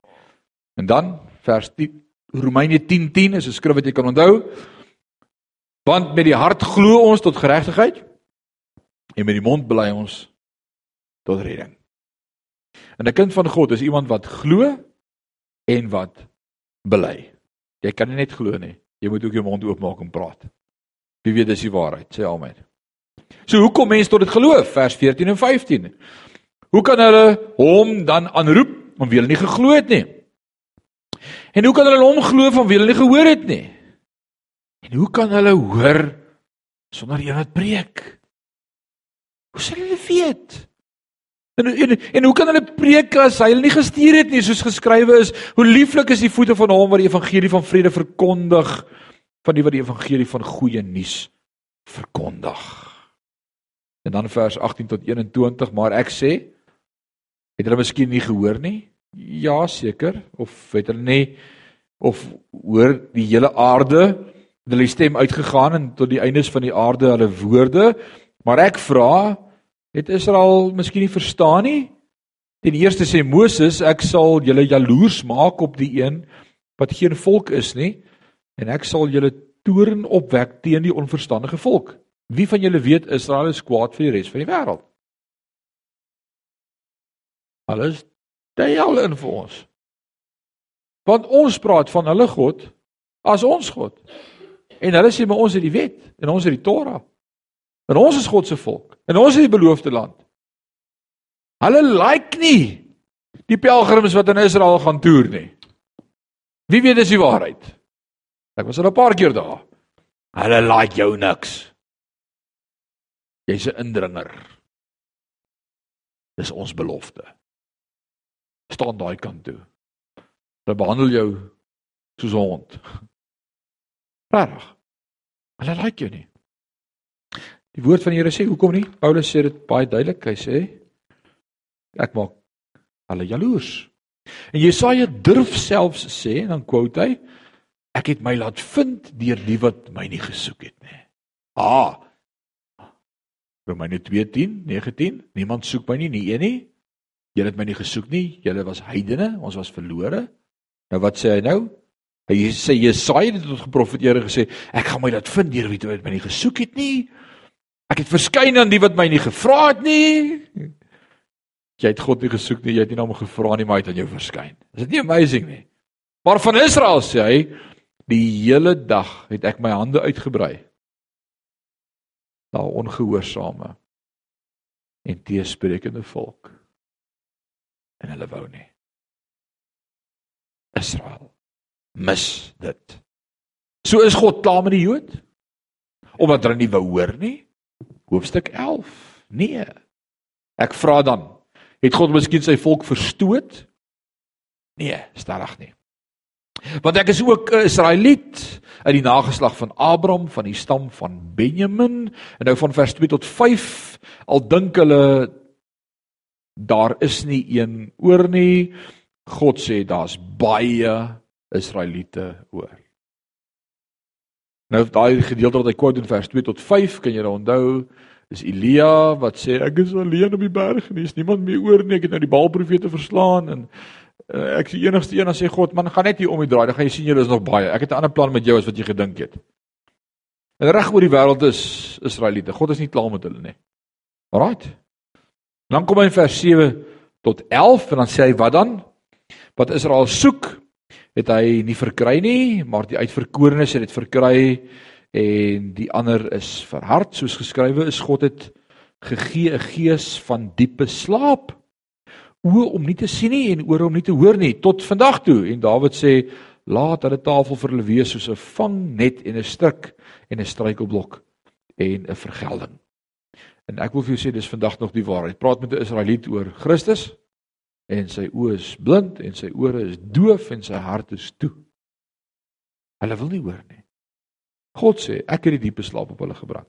En dan vers 10 Romeine 10:10 10 is 'n skrif wat jy kan onthou. Want met die hart glo ons tot geregtigheid en met die mond bely ons tot redding. En 'n kind van God is iemand wat glo en wat bely. Jy kan nie net glo nie, jy moet ook jou mond oopmaak en praat. Wie weet dis die waarheid, sê Amen. So hoe kom mense tot dit geloof? Vers 14 en 15. Hoe kan hulle hom dan aanroep om wie hulle nie geglo het nie? En hoe kan hulle hom glo van wie hulle nie gehoor het nie? En hoe kan hulle hoor sonder iemand wat preek? Hoe sal hulle weet? En, en en hoe kan hulle preek as hy hulle nie gestuur het nie soos geskrywe is hoe lieflik is die voete van hom wat die evangelie van vrede verkondig van die wat die evangelie van goeie nuus verkondig. En dan vers 18 tot 21 maar ek sê het hulle miskien nie gehoor nie? Ja seker of het hulle nie of hoor die hele aarde het hulle stem uitgegaan en tot die eindes van die aarde hulle woorde maar ek vra Het Israel miskien nie verstaan nie? Ten eerste sê Moses, ek sal julle jaloers maak op die een wat geen volk is nie en ek sal julle toorn opwek teen die onverstandige volk. Wie van julle weet Israel is kwaad vir die res van die wêreld? Alles daai al in vir ons. Want ons praat van hulle God as ons God. En hulle sê maar ons het die wet en ons het die Torah. En ons is God se volk. En ons is die beloofde land. Hulle like nie die pelgrims wat in Israel gaan toer nie. Wie weet dis die waarheid? Ek was al 'n paar keer daar. Hulle like jou niks. Jy's 'n indringer. Dis ons belofte. Staan daai kant toe. Hulle behandel jou soos 'n hond. Reg. Hulle like jou nie. Die woord van die Here sê hoekom nie? Paulus sê dit baie duidelik. Hy sê ek maak hulle jaloers. En Jesaja durf selfs sê en dan quote hy ek het my laat vind deur die wat my nie gesoek het nie. Ah. Romeine 2:10, 19. Niemand soek my nie, nie een nie. Julle het my nie gesoek nie. Julle was heidene, ons was verlore. Nou wat sê hy nou? Hy sê Jesaja het tot geprofeteer gesê, ek gaan my laat vind deur wie dit my nie gesoek het nie. Ek het verskyn aan die wat my nie gevra het nie. Jy het God nie gesoek nie, jy het nie na hom gevra nie, maar hy het aan jou verskyn. Is dit nie amazing nie? Maar van Israel sê hy, die hele dag het ek my hande uitgebrei na ongehoorsame en teesprekende volk. En hulle wou nie. Israel mis dit. So is God klaar met die Jood? Omdat hulle nie wou hoor nie? Hoofstuk 11. Nee. Ek vra dan, het God miskien sy volk verstoot? Nee, stadig nie. Want ek is ook 'n Israeliet uit die nageslag van Abraham van die stam van Benjamin en nou van vers 2 tot 5 al dink hulle daar is nie een oor nie God sê daar's baie Israeliete oor Nou daai gedeelte wat hy quote in vers 2 tot 5 kan jy dan onthou is Elia wat sê ek is alleen op die berg en daar's niemand meer oor nie ek het nou die Baalprofete verslaan en uh, ek is die enigste een wat sê God, man, gaan net hier om die draai, dan gaan jy sien julle is nog baie. Ek het 'n ander plan met jou as wat jy gedink het. En reg oor die wêreld is Israeliete. God is nie klaar met hulle nie. Alraait. Dan kom hy in vers 7 tot 11 en dan sê hy wat dan? Wat Israel soek, het hy nie verkry nie, maar die uitverkorenes het dit verkry en die ander is verhard soos geskrywe is God het gegee 'n gees van diepe slaap oë om nie te sien nie en ore om nie te hoor nie tot vandag toe en Dawid sê laat hulle tafel vir hulle wees soos 'n vangnet en 'n stryk en 'n struikelblok en 'n vergelding. En ek wil vir jou sê dis vandag nog die waarheid. Praat met 'n Israeliet oor Christus en sy oë is blind en sy ore is doof en sy hart is toe. Hulle wil nie hoor nie. God sê ek het die diepe slaap op hulle gebring.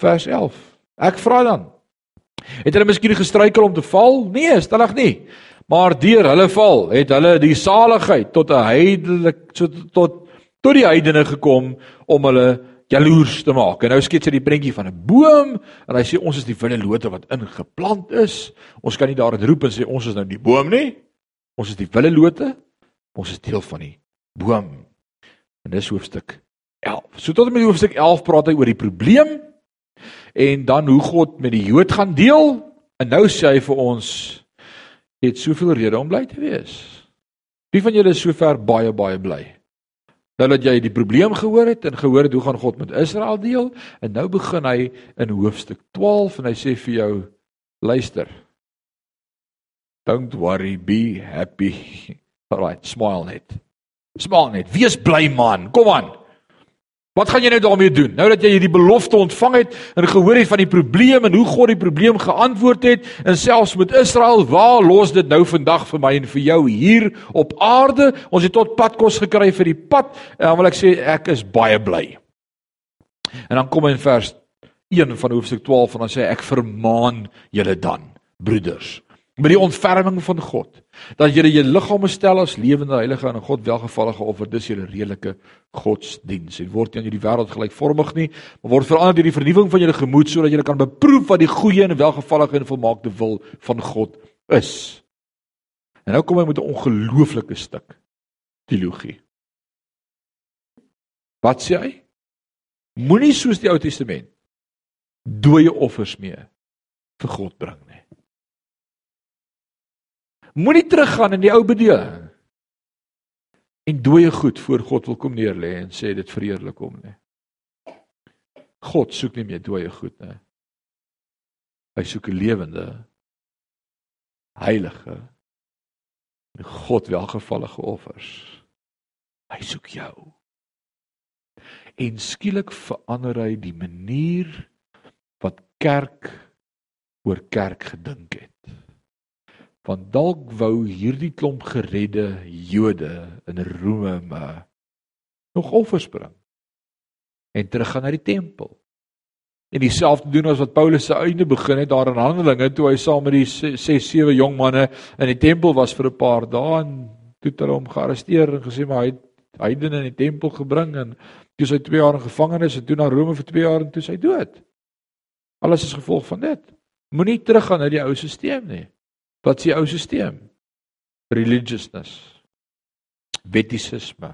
Vers 11. Ek vra dan Het hulle miskien gestruikel om te val? Nee, stellig nie. Maar deur hulle val het hulle die saligheid tot 'n heidelik so tot tot die heidene gekom om hulle jaloers te maak. En nou skets hy die prentjie van 'n boom en hy sê ons is die wille lote wat ingeplant is. Ons kan nie daar roep en sê ons is nou die boom nie. Ons is die wille lote. Ons is deel van die boom. En dis hoofstuk 11. So tot met hoofstuk 11 praat hy oor die probleem en dan hoe God met die Jood gaan deel en nou sê hy vir ons het soveel rede om bly te wees. Wie van julle is sover baie baie bly? Nou dat jy die probleem gehoor het en gehoor het hoe gaan God met Israel deel en nou begin hy in hoofstuk 12 en hy sê vir jou luister. Don't worry, be happy. Alright, smile net. Smile net. Wees bly man. Kom aan. Wat gaan jy nou daarmee doen? Nou dat jy hierdie belofte ontvang het en gehoor het van die probleem en hoe God die probleem geantwoord het en selfs met Israel, waar los dit nou vandag vir my en vir jou hier op aarde? Ons het tot padkos gekry vir die pad. En dan wil ek sê ek is baie bly. En dan kom in vers 1 van hoofstuk 12 en dan sê ek vermaan julle dan, broeders, met die ontferming van God. Dat julle julle liggame stel as lewende heilige en aan God welgevallige offer. Dis julle redelike godsdiens en word nie aan hierdie wêreld gelykvormig nie maar word verander deur die vernuwing van julle gemoed sodat julle kan beproef wat die goeie en welgevallige en volmaakte wil van God is. En nou kom hy met 'n ongelooflike stuk teologie wat sê hy? Moenie soos die Ou Testament dooie offers mee vir God bring Moenie teruggaan in die ou bedeling en dooie goed voor God wil kom neerlê en sê dit verheerlik hom nie. God soek nie meer dooie goed nie. Hy soek 'n lewende heilige en God welgevallige offers. Hy soek jou. En skielik verander hy die manier wat kerk oor kerk gedink het want dalk wou hierdie klomp geredde Jode in Rome nog offers bring en teruggaan na die tempel. En dieselfde doen as wat Paulus se einde begin het daar in Handelinge toe hy saam met die 6 7 jong manne in die tempel was vir 'n paar dae en toe het hulle hom gearresteer en gesê maar hy het heidene in die tempel gebring en toe sy 2 jaar in gevangenis en toe na Rome vir 2 jaar en toe sy dood. Alles is gevolg van dit. Moenie teruggaan na die ou stelsel nie. Wat is die ou stelsel? Religiousness. Wettisisme.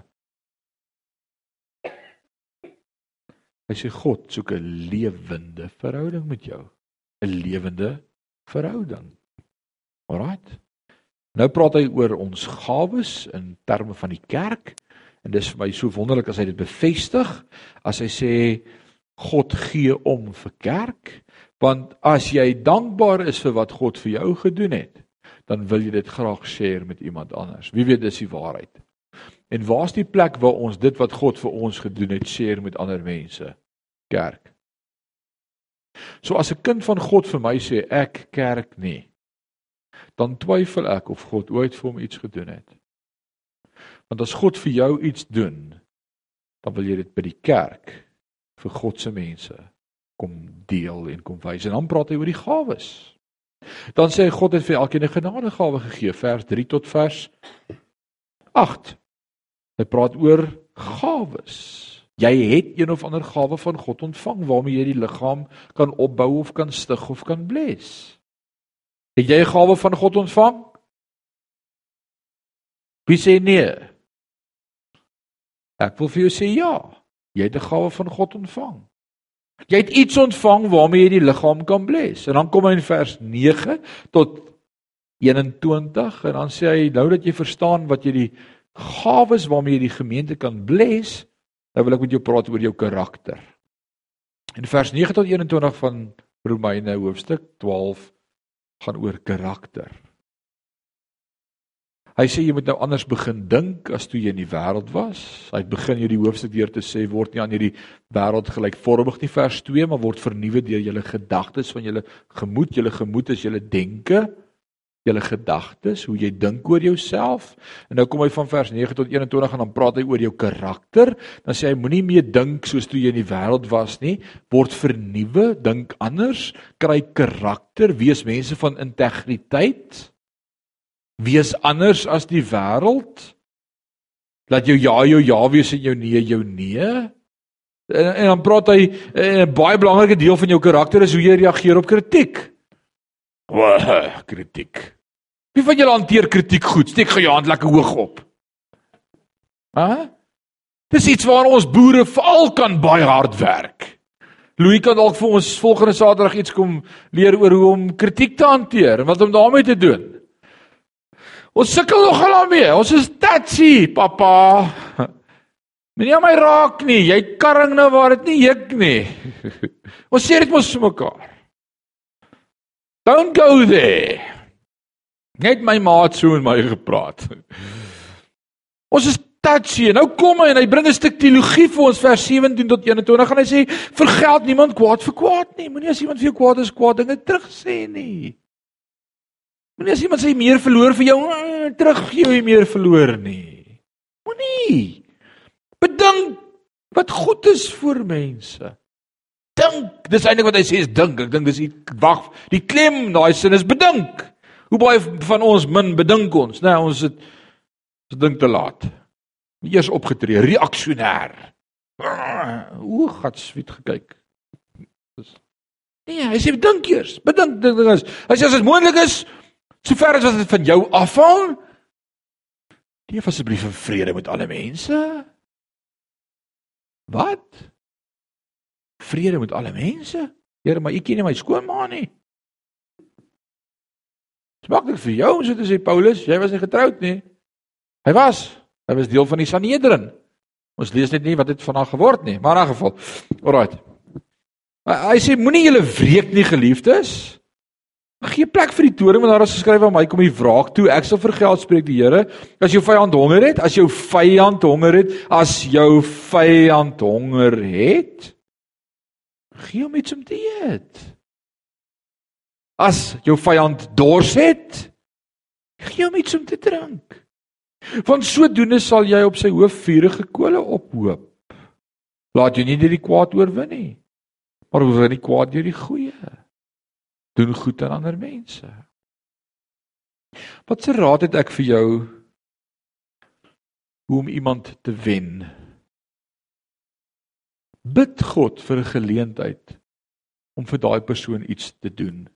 Hy sê God soek 'n lewende verhouding met jou. 'n Lewende verhouding. Alraight. Nou praat hy oor ons gawes in terme van die kerk en dis vir my so wonderlik as hy dit bevestig as hy sê God gee om vir kerk want as jy dankbaar is vir wat God vir jou gedoen het dan wil jy dit graag share met iemand anders. Wie weet dis die waarheid. En waar's die plek waar ons dit wat God vir ons gedoen het share met ander mense? Kerk. So as 'n kind van God vir my sê ek kerk nie, dan twyfel ek of God ooit vir hom iets gedoen het. Want as God vir jou iets doen, dan wil jy dit by die kerk vir God se mense kom deel en kom wys. En dan praat hy oor die gawes. Dan sê hy God het vir elkeen 'n genadegawe gegee, vers 3 tot vers 8. Hy praat oor gawes. Jy het een of ander gawe van God ontvang waarmee jy die liggaam kan opbou of kan stig of kan bless. Het jy 'n gawe van God ontvang? Wie sê nee? Ek wil vir jou sê ja. Jy het 'n gawe van God ontvang. Jy het iets ontvang waarmee jy die liggaam kan bless. En dan kom hy in vers 9 tot 21 en dan sê hy nou dat jy verstaan wat jy die gawes waarmee jy die gemeente kan bless, dan wil ek met jou praat oor jou karakter. In vers 9 tot 21 van Romeine hoofstuk 12 gaan oor karakter. Hy sê jy moet nou anders begin dink as toe jy in die wêreld was. Hy begin hierdie hoofstuk deur te sê word nie aan hierdie wêreld gelykvormig nie vers 2, maar word vernuwe deur julle gedagtes van julle gemoed, julle gemoed is julle denke julle gedagtes, hoe jy dink oor jouself. En nou kom hy van vers 9 tot 21 en dan praat hy oor jou karakter. Dan sê hy moenie meer dink soos toe jy in die wêreld was nie, word vernuwe, dink anders, kry karakter, wees mense van integriteit. Wees anders as die wêreld. Laat jou ja jou ja wees en jou nee jou nee. En, en dan praat hy 'n baie belangrike deel van jou karakter is hoe jy reageer op kritiek. Wah, kritiek. Wie van julle hanteer kritiek goed? Steek gou jou hand lekker hoog op. Hæ? Dis iets waar ons boere veral kan baie hard werk. Louis kan dalk vir ons volgende Saterdag iets kom leer oor hoe om kritiek te hanteer en wat om daarmee te doen. Ons sukkel nogal daarmee. Ons is tatsy, pappa. Moenie my raak nie. Jy karring nou waar dit nie juk nie. ons sê dit mos vir mekaar. Don't go there. Net my maat so en my gepraat. Ons is touchy. Nou kom hy en hy bring 'n stuk teologie vir ons vers 17 tot 21 gaan hy sê vergeld niemand kwaad vir kwaad nie. Moenie as iemand vir jou kwaad is kwaad dinge terug sê nie. Moenie as iemand sê meer verloor vir jou eh, terug gee jy meer verloor nie. Moenie. Bedink wat goed is vir mense dink. Dis eintlik wat hy sê is dink. Ek dink dis die wag, die klem daai sin is bedink. Hoe baie van ons min bedink ons, né? Nee, ons het ons dink te laat. Eers opgetree, reaksionêr. O, God, sweet gekyk. Dis Nee, hy sê bedink eers. Bedink ding ding is. Hy sê as dit moontlik is, sover as wat dit van jou afhang, leef asseblief in vrede met alle mense. Wat? vrede met alle mense. Here, maar u ken nie my skoonma nie. Smaak dit vir jou so te sê Paulus, jy was nie getroud nie. Hy was. Hy was deel van die Sanhedrin. Ons lees net nie wat dit van haar geword nie, maar in 'n geval. Alraait. Hy sê moenie julle wreek nie geliefdes. Gee plek vir die toring want daar is geskryf aan my kom die wraak toe. Ek sal vergeld spreek die Here. As jou vyand honger het, as jou vyand honger het, as jou vyand honger het, Gee hom iets om te eet. As jou vyand dors het, gee hom iets om te drink. Want sodoende sal jy op sy hoof vuurige kole ophoop. Laat jy nie deur die kwaad oorwin nie, maar oorwin die kwaad deur die goeie. Doen goed aan ander mense. Wat se raad het ek vir jou hoe om iemand te wen? Bid God vir 'n geleentheid om vir daai persoon iets te doen.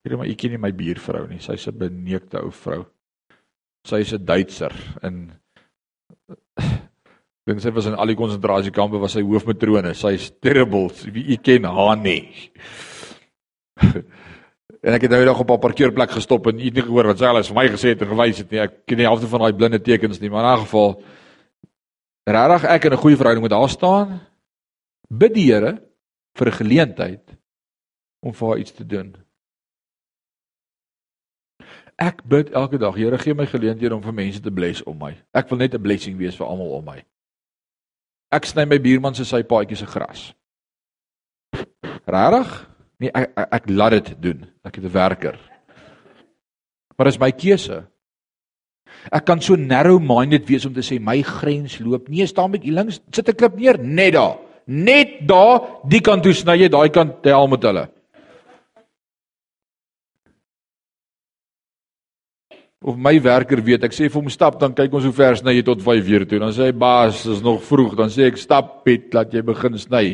Here, maar ek ken nie my buurvrou nie. Sy's 'n beneekte ou vrou. Sy's 'n Duitser en Dink sy was in al die konsentrasiekampe was sy hoofmatrone. Sy's terrible. Wie u ken haar nie. en ek het nou eendag op 'n parkeerplek gestop en het nie gehoor wat sy alles vir my gesê het en gewys het nie. Ek ken nie halfte van daai blinde tekens nie, maar in 'n geval regtig ek in 'n goeie verhouding met haar staan. Bid die Here vir 'n geleentheid om vir haar iets te doen. Ek bid elke dag, Here, gee my geleenthede om vir mense te bless om my. Ek wil net 'n blessing wees vir almal om my. Ek sny my buurman se sy paadjie se gras. Regtig? Nee, ek, ek ek laat dit doen. Ek het 'n werker. Maar dis my keuse. Ek kan so narrow-minded wees om te sê my grens loop. Nee, staan met hier links, sit 'n klip neer, net daar. Net daar, die kant toe sny jy, daai kant tel met hulle. Of my werker weet, ek sê vir hom stap, dan kyk ons hoe ver sny jy tot 5 uur toe. Dan sê hy baas, is nog vroeg. Dan sê ek stap Piet, laat jy begin sny.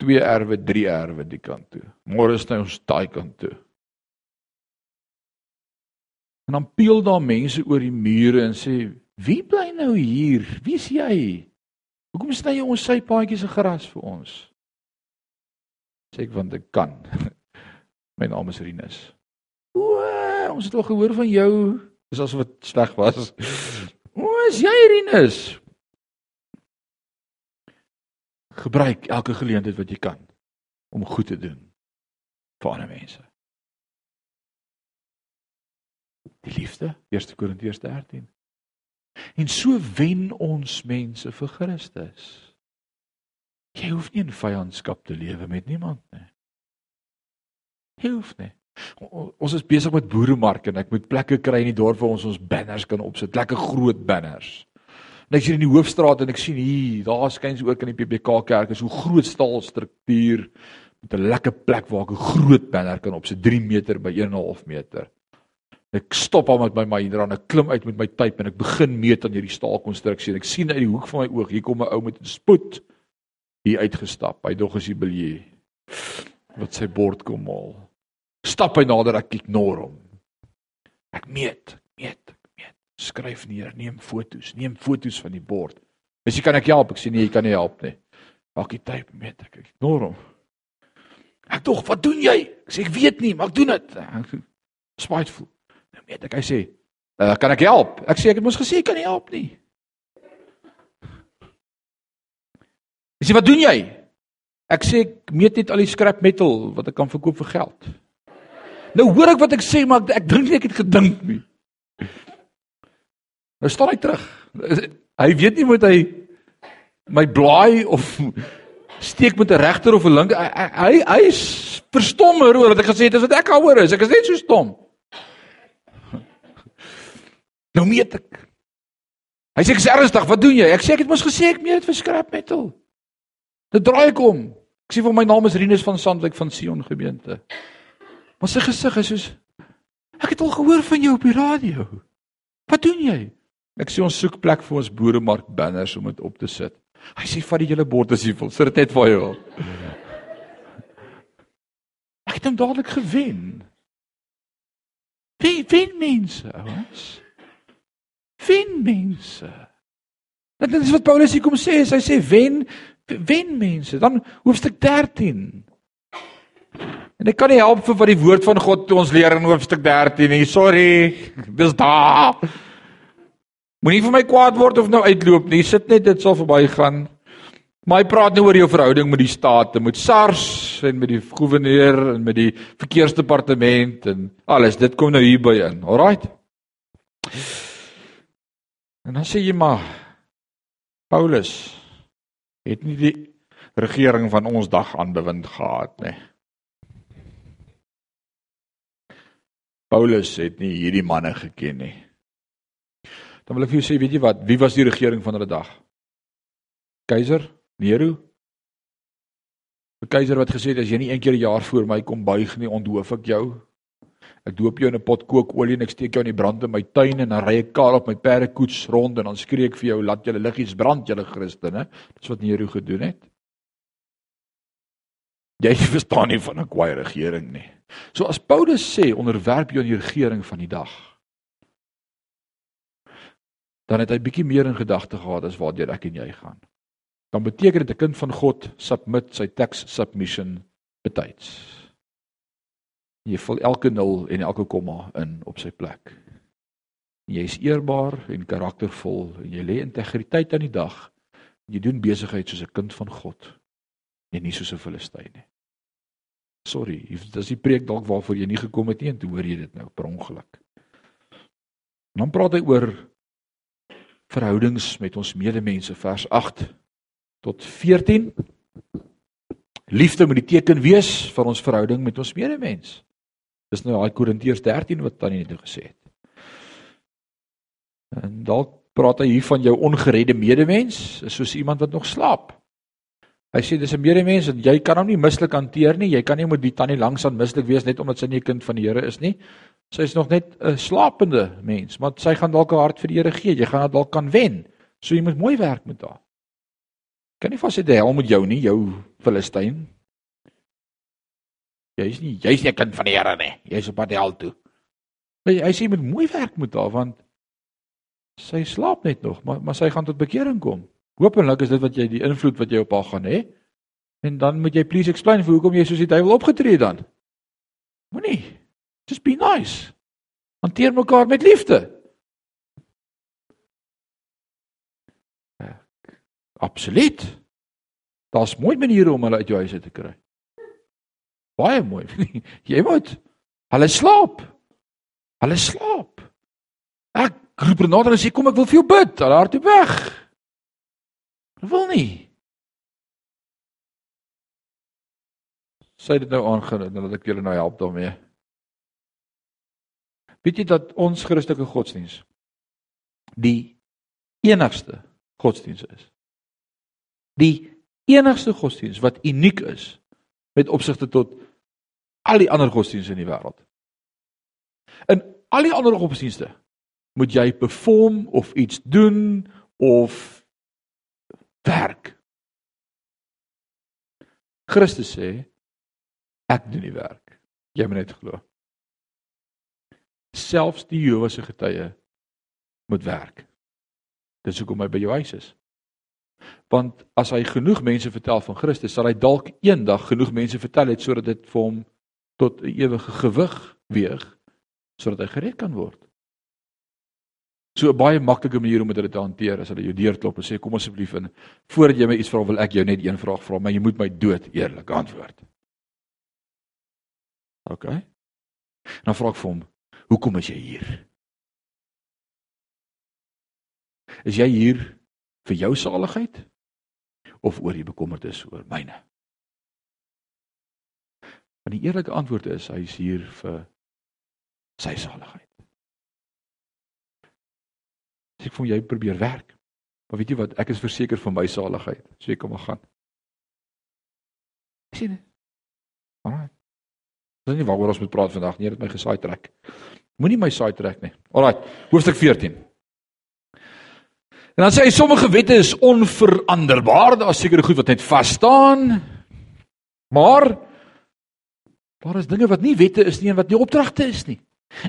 2 erwe, 3 erwe die kant toe. Môre sny ons daai kant toe. En dan peel daar mense oor die mure en sê, "Wie bly nou hier? Wie's jy? Hoekom sny jy ons sy paadjies se gras vir ons?" Sê ek want ek kan. My naam is Rinus. O, ons het al gehoor van jou. Dis asof dit sleg was. O, is jy Rinus? Gebruik elke geleentheid wat jy kan om goed te doen vir ander mense. Die liefde, 1 Korintiërs 13. En so wen ons mense vir Christus. Jy hoef nie in vyandskap te lewe met niemand nie. Jy hoef nie. Ons is besig met boeremark en ek moet plekke kry in die dorp waar ons ons banners kan opsit, lekker groot banners. En ek sien in die hoofstraat en ek sien hier, daar skuins ook in die PPK kerk is hoe groot staalstruktuur met 'n lekker plek waar ek 'n groot banner kan opsit, 3 meter by 1.5 meter. Ek stop al met my Mahindra en ek klim uit met my pyp en ek begin meet aan hierdie staalkonstruksie en ek sien uit die hoek van my oog hier kom 'n ou met 'n spoed hier uitgestap. Hy dog as hy biljet wat sy bord kom haal stap hy nader ek ignore hom. Ek meet, meet, meet. Skryf neer, neem fotos, neem fotos van die bord. As jy kan ek help, ek sê nee, jy kan nie help nie. Maak die tyd meet ek, ek ignore hom. Ek tog, wat doen jy? Ek sê ek weet nie, maar ek doen dit. Spiteful. Nou meet ek, hy sê, uh, kan ek help? Ek sê ek het mos gesê ek kan nie help nie. Hy sê wat doen jy? Ek sê ek meet net al die scrap metal wat ek kan verkoop vir geld. Nou hoor ek wat ek sê, maar ek, ek dink nie ek het gedink nie. Nou staan hy terug. Hy weet nie moet hy my blaai of steek met 'n regter of 'n linker. Hy hy, hy is verstommer oor wat ek gesê het, is wat ek hoor is. Ek is net so stom. Nou meet ek. Hy sê ek is ernstig, wat doen jy? Ek sê ek het mos gesê ek meet dit vir scrap metal. Dit draai ek om. Ek sê vir my naam is Rinus van Sandwyk van Sion gemeente. Maar sy gesig is soos ek het al gehoor van jou op die radio. Wat doen jy? Ek sê ons soek plek vir ons boeremark banners om dit op te sit. Hy sê vat die hele bord as jy wil. Sit dit net vir jou. Ek het hom dadelik gewen. Wie wen mense, ouens? Wen mense. Dit is wat Paulus hier kom sê, hy sê wen wen mense. Dan hoofstuk 13. En ek kan nie help vir wat die woord van God ons leer in hoofstuk 13 nie. Sorry. Dis daar. Moenie vir my kwaad word of nou uitloop nie. Sit net dit sal verbygaan. Maar hy praat nou oor jou verhouding met die staat, met SARS en met die goewerneur en met die verkeersdepartement en alles. Dit kom nou hierby in. Alraight. En dan sê jy maar Paulus het nie die regering van ons dag aan bewind gehad nie. Paulus het nie hierdie manne geken nie. Dan wil ek vir jou sê, weet jy wat? Wie was die regering van hulle dag? Keiser Nero. 'n Keiser wat gesê het as jy nie een keer 'n jaar voor my kom buig nie, onthoof ek jou. Ek doop jou in 'n pot kookolie en ek steek jou in die brand in my tuin en dan ry ek kaal op my perdekoets rond en dan skree ek vir jou laat julle liggies brand julle Christene. Dis wat Nero gedoen het. Jy verstaan nie van 'n kwaai regering nie. So as Paulus sê onderwerp jou aan die regering van die dag. dan het hy bietjie meer in gedagte gehad as waartoe ek en jy gaan. Dan beteken dit 'n kind van God submit sy tax submission betyds. Jy vul elke nul en elke komma in op sy plek. Jy is eerbaar en karaktervol en jy lê integriteit aan die dag. Jy doen besigheid soos 'n kind van God en nie soos 'n Filistyn nie. Sorry, dis die preek dalk waarvoor jy nie gekom het nie en toe hoor jy dit nou per ongeluk. Dan praat hy oor verhoudings met ons medemense vers 8 tot 14. Liefde moet die teken wees van ons verhouding met ons medemens. Dis nou daai Korintiërs 13 wat Tannie net nou gesê het. En dalk praat hy hier van jou ongeredde medemens, soos iemand wat nog slaap. Hy sê dis 'n medemens en jy kan hom nie mislik hanteer nie. Jy kan nie met die tannie langs aan mislik wees net omdat sy nie 'n kind van die Here is nie. Sy is nog net 'n slapende mens, maar sy gaan dalk haar hart vir die Here gee. Jy gaan haar dalk kan wen. So jy moet mooi werk met haar. Kan nie vas sê die hel met jou nie, jou Filistyn. Jy's nie jy's 'n kind van die Here nie. Jy's op pad hel toe. Maar hy sê jy moet mooi werk met haar want sy slaap net nog, maar maar sy gaan tot bekering kom. Hoopelik is dit wat jy die invloed wat jy op haar gaan hê. En dan moet jy please explain vir hoekom jy soos die duiwel opgetree dan. Moenie. Just be nice. Hanteer mekaar met liefde. Absoluut. Daar's mooi maniere om hulle uit jou huis uit te kry. Baie mooi. jy moet hulle slaap. Hulle slaap. Ek roep Renata en sê kom ek wil vir jou bid. Hulle hardloop weg. Wil nie. Sê dit nou aangaan en dat ek julle nou help daarmee. Weet jy dat ons Christelike godsdiens die enigste godsdiens is die enigste godsdiens wat uniek is met opsigte tot al die ander godsdienste in die wêreld. In al die ander godsdienste moet jy perform of iets doen of werk. Christus sê ek doen die werk. Jy moet net glo. Selfs die Jehova se getuie moet werk. Dis hoekom hy by jou huis is. Want as hy genoeg mense vertel van Christus, sal hy dalk eendag genoeg mense vertel het sodat dit vir hom tot 'n ewige gewig weeg sodat hy gered kan word. So 'n baie maklike manier om dit te hanteer is hulle jou deurklop en sê kom asseblief in voordat jy my iets vra wil ek jou net een vraag vra, maar jy moet my dood eerlik antwoord. OK. Dan vra ek vir hom, "Hoekom is jy hier?" Is jy hier vir jou saligheid of oor die bekommernis oor myne? Want die eerlike antwoord is hy is hier vir sy saligheid. As ek vir jou probeer werk, maar weet jy wat, ek is verseker van my saligheid. Ek kom maar gaan. Sien? Alraai. Dis nie waaroor ons moet praat vandag nie, dit my gesaai trek. Moenie my saai trek nie. Alraai, hoofstuk 14. En dan sê hy sommige wette is onveranderbaar, daar is sekere goed wat net vas staan. Maar daar is dinge wat nie wette is nie en wat nie opdragte is nie.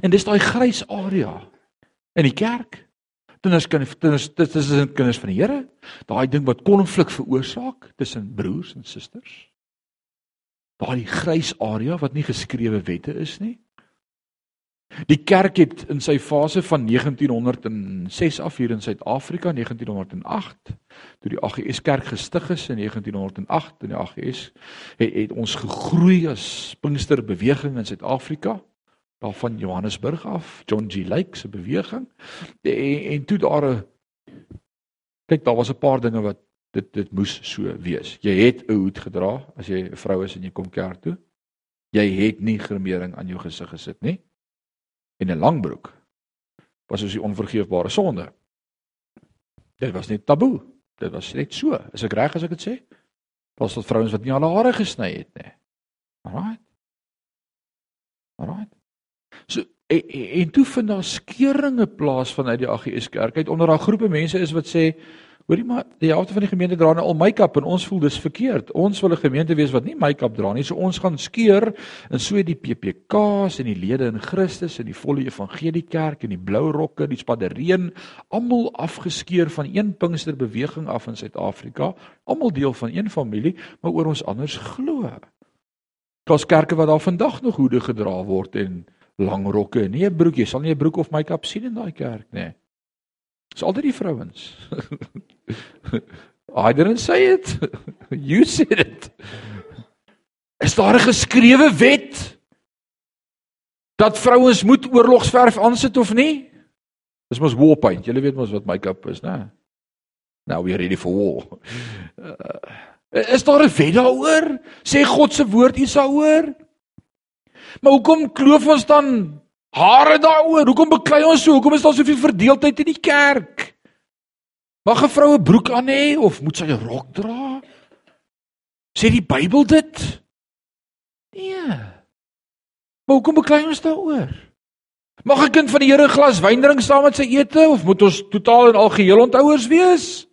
En dis daai grys area in die kerk. Kinders kan is in kinders van die Here. Daai ding wat konflik veroorsaak tussen broers en susters. Daai grys area wat nie geskrewe wette is nie. Die kerk het in sy fase van 1906 af hier in Suid-Afrika 1908 toe die AGS kerk gestig is in 1908 in die AGS het, het ons gegroei as Pinksterbeweging in Suid-Afrika daarvan Johannesburg af John G Lake se beweging en, en toe daar 'n kyk daar was 'n paar dinge wat dit dit moes so wees jy het 'n hoed gedra as jy 'n vrou is en jy kom kerk toe jy het nie gremering aan jou gesig gesit nie en 'n lang broek was soos die onvergeefbare sonde. Dit was net taboe. Dit was net so. Is ek reg as ek dit sê? Was dit vrouens wat nie al hare gesny het nie. Alraai. Alraai. So en, en toe vind daar skeuringe plaas vanuit die AGS kerk uit onder daai groepe mense is wat sê Hoorie maar, die helfte van die gemeente dra nou al make-up en ons voel dis verkeerd. Ons wil 'n gemeente wees wat nie make-up dra nie. So ons gaan skeur en so die PPK's en die lede in Christus en die volle evangelie kerk en die blou rokke, die spadereen, almal afgeskeur van een Pinkster beweging af in Suid-Afrika, almal deel van een familie, maar oor ons anders glo. Daar's kerke wat daar vandag nog hoede gedra word en lang rokke. Nee, broek, jy sal nie 'n broek of make-up sien in daai kerk nie. Dis altyd die vrouens. I didn't say it. You said it. Is daar 'n geskrewe wet dat vrouens moet oorlogsverf aansit of nie? Dis mos war paint. Julle weet mos wat make-up is, né? Now we are ready for war. Uh, is daar 'n wet daaroor? Sê God se woord iets daaroor? Maar hoekom kloof ons dan hare daaroor? Hoekom beklei ons so? Hoekom is daar soveel verdeeldheid in die kerk? Mag 'n vroue broek aan hê of moet sy 'n rok dra? Sê die Bybel dit? Nee. Maar hoekom beklei ons daaroor? Mag 'n kind van die Here 'n glas wyn drink saam met sy ete of moet ons totaal en algeheel onthouers wees?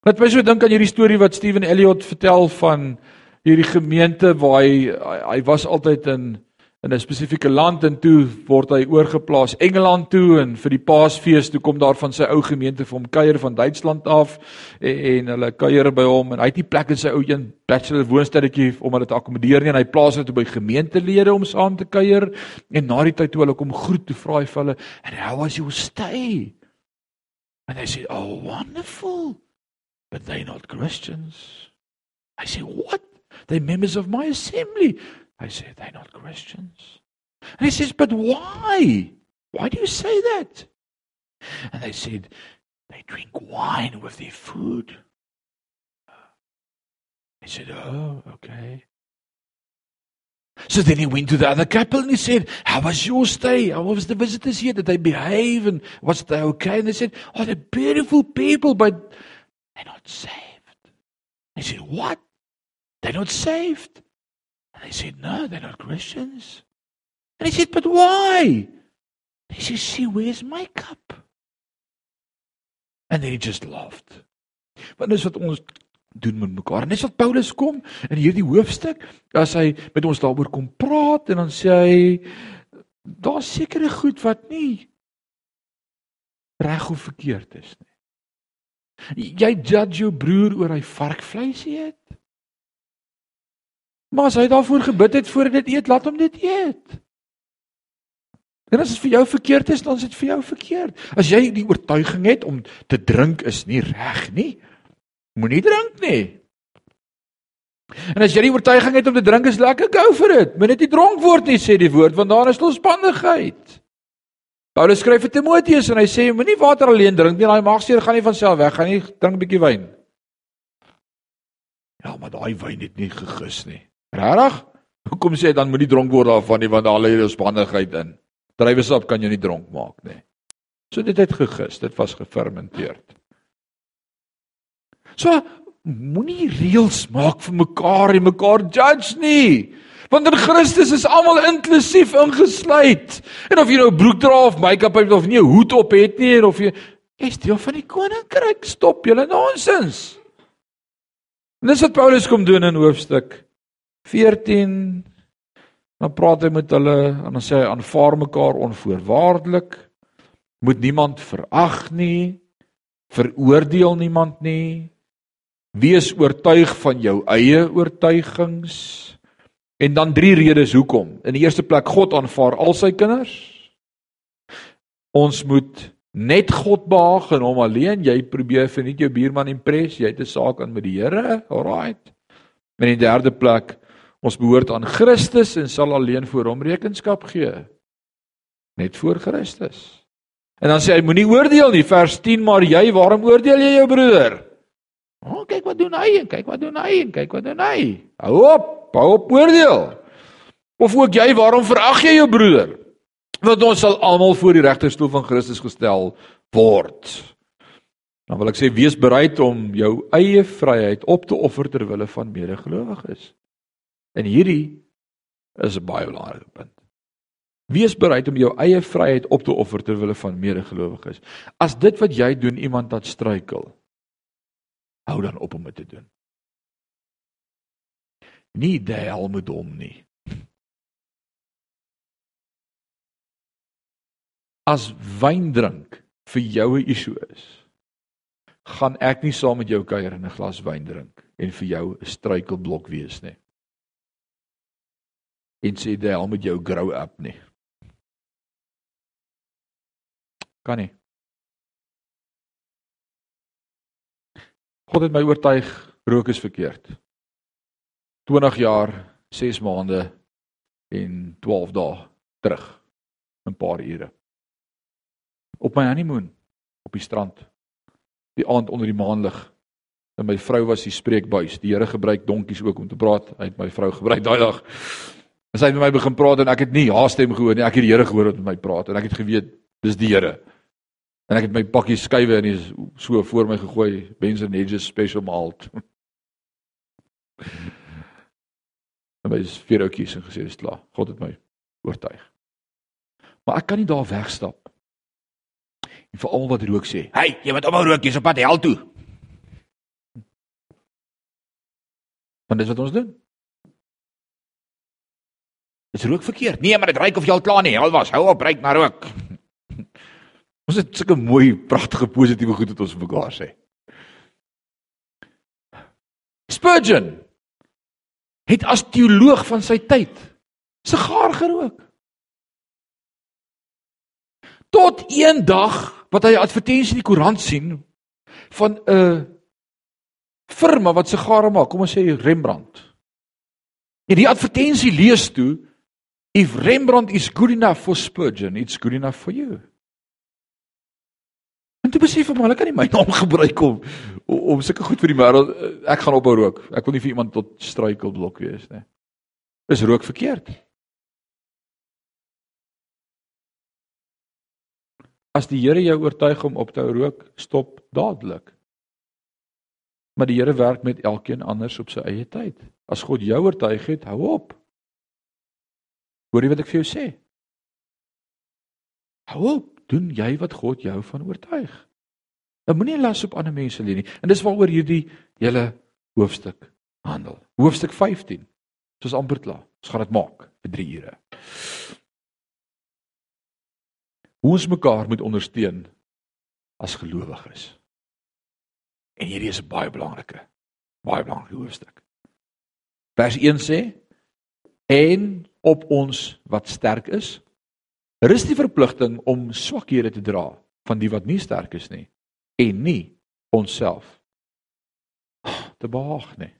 Wat my so dink aan hierdie storie wat Steven Elliot vertel van hierdie gemeente waar hy hy was altyd in in 'n spesifieke land en toe word hy oorgeplaas Engeland toe en vir die Paasfees toe kom daar van sy ou gemeente vir hom kuier van Duitsland af en, en hulle kuier by hom en hy het nie plek in sy ou een bachelor woonstelletjie om hulle te akkommodeer nie en hy plaas hulle toe by gemeentelede om saam te kuier en na die tyd toe hulle kom groet toe vra hy vir hulle and how was your stay? And they said oh wonderful but they not Christians. I say what They're members of my assembly. I said, They're not Christians. And he says, But why? Why do you say that? And they said, They drink wine with their food. He said, Oh, okay. So then he went to the other couple and he said, How was your stay? How was the visitors here? Did they behave? And was they okay? And they said, Oh, they're beautiful people, but they're not saved. He said, What? They're not saved. And they said, No, they're not Christians. And he said, But why? He said, She wears makeup. And then he just laughed. Want dis wat ons doen met mekaar. Dis wat Paulus kom in hierdie hoofstuk as hy met ons daaroor kom praat en dan sê hy daar's sekere goed wat nie reg of verkeerd is nie. Jy judge jou broer oor hy varkvleis eet. Maar as hy daarvoor gebid het voor dit eet, laat hom dit eet. En as dit vir jou verkeerd is, dan is dit vir jou verkeerd. As jy die oortuiging het om te drink is nie reg nie, moenie drink nie. En as jy die oortuiging het om te drink is lekker, go for it. Moenie net dronk word nie, sê die woord, want daar is losbandigheid. Paulus skryf vir Timoteus en hy sê moenie water alleen drink nie, daai magseer gaan nie van self weg, gaan nie drink 'n bietjie wyn. Ja, maar daai wyn het nie gegis nie. Regtig? Hoekom sê jy dan moenie dronk word daarvan nie want daar lê losbandigheid in. Drywesap kan jou nie dronk maak nie. So dit het gegis, dit was gefermenteer. So moenie reëls maak vir mekaar en mekaar judge nie. Want in Christus is almal inklusief ingesluit. En of jy nou 'n broek dra of make-up het of nie 'n hoed op het nie en of jy is deel van die koninkryk, stop julle nonsens. En dis wat Paulus kom doen in hoofstuk 14 dan praat hy met hulle en dan sê hy aanvaar mekaar onvoorwaardelik. Moet niemand verag nie. Veroordeel niemand nie. Wees oortuig van jou eie oortuigings. En dan drie redes hoekom. In die eerste plek God aanvaar al sy kinders. Ons moet net God behaag en hom alleen. Jy probeer vir net jou buurman impres jy het 'n saak aan met die Here. En in die derde plek Ons behoort aan Christus en sal alleen voor hom rekenskap gee. Net voor Christus. En dan sê hy moenie oordeel nie vers 10 maar jy waarom oordeel jy jou broeder? O, oh, kyk wat doen hy en kyk wat doen hy en kyk wat doen hy. Hou op, hou op oordeel. Of ook jy waarom verag jy jou broeder? Want ons sal almal voor die regterstoel van Christus gestel word. Dan wil ek sê wees bereid om jou eie vryheid op te offer ter wille van medegelowiges. En hierdie is 'n baie belangrike punt. Wees bereid om jou eie vryheid op te offer ter wille van medegelowiges. As dit wat jy doen iemand laat struikel, hou dan op om dit te doen. Nie deel met hom nie. As wyn drink vir jou 'n issue is, gaan ek nie saam met jou kuier en 'n glas wyn drink en vir jou 'n struikelblok wees nie. En sê deel met jou grow up nie. Kan nie. God het my oortuig rook is verkeerd. 20 jaar, 6 maande en 12 dae terug. 'n paar ure. Op my honeymoon op die strand. Die aand onder die maanlig. En my vrou was die spreekbuis. Die Here gebruik donkies ook om te praat. Hy het my vrou gebruik daai dag. Sy het met my begin praat en ek het nie haar stem gehoor nie. Ek het die Here gehoor wat met my praat en ek het geweet dis die Here. En ek het my pakkie skuwe in so voor my gegooi, Benson Hedges special malt. en my vier oudjies en gesê dis klaar. God het my oortuig. Maar ek kan nie daar wegstap. En vir almal wat rook sê, "Hey, jy moet ophou rook, jy's op pad hel toe." Want dis wat ons doen. Dis rook verkeerd. Nee, maar dit ryk of jy al klaar nie. Hel was, hou op, ryk maar rook. Ons het sulke mooi, pragtige, positiewe goed wat ons mekaar sê. Spurgeon het as teoloog van sy tyd sigaar gerook. Tot een dag wat hy 'n advertensie in die koerant sien van 'n firma wat sigare maak, kom ons sê Rembrandt. En die advertensie lees toe if Rembrandt is good enough for Spurgeon, it's good enough for you. En toe besef ek maar, ek kan nie my naam gebruik om om sulke goed vir die wêreld ek gaan ophou rook. Ek wil nie vir iemand tot struikelblok wees nie. Is rook verkeerd? As die Here jou oortuig om op te hou rook, stop dadelik. Maar die Here werk met elkeen anders op sy eie tyd. As God jou oortuig het, hou op. Hoor jy wat ek vir jou sê? Hou op doen jy wat God jou van oortuig. Dan moenie las op ander mense lê nie. En dis waaroor hierdie hele hoofstuk handel. Hoofstuk 15. Soos amper klaar. Ons gaan dit maak vir 3 ure. Hoe ons mekaar moet ondersteun as gelowiges. En hierdie is 'n baie belangrike baie belangrike hoofstuk. Vers 1 sê en op ons wat sterk is Rus die verpligting om swakhede te dra van die wat nie sterk is nie en nie onsself te behaag nie.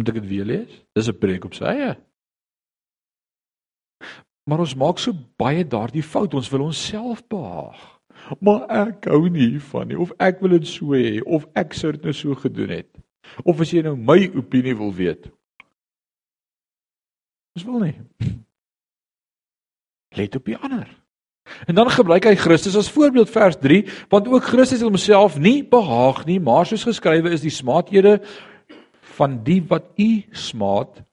Moet ek dit weer lees? Dis 'n preek op sy eie. Maar ons maak so baie daardie fout, ons wil onsself behaag. Maar ek hou nie van nie of ek wil dit so hê of ek sou dit nou so gedoen het. Of as jy nou my opinie wil weet, Ons wil nie. Let op die ander. En dan gebruik hy Christus as voorbeeld vers 3, want ook Christus het homself nie behaag nie, maar soos geskrywe is die smaathede van die wat u smaad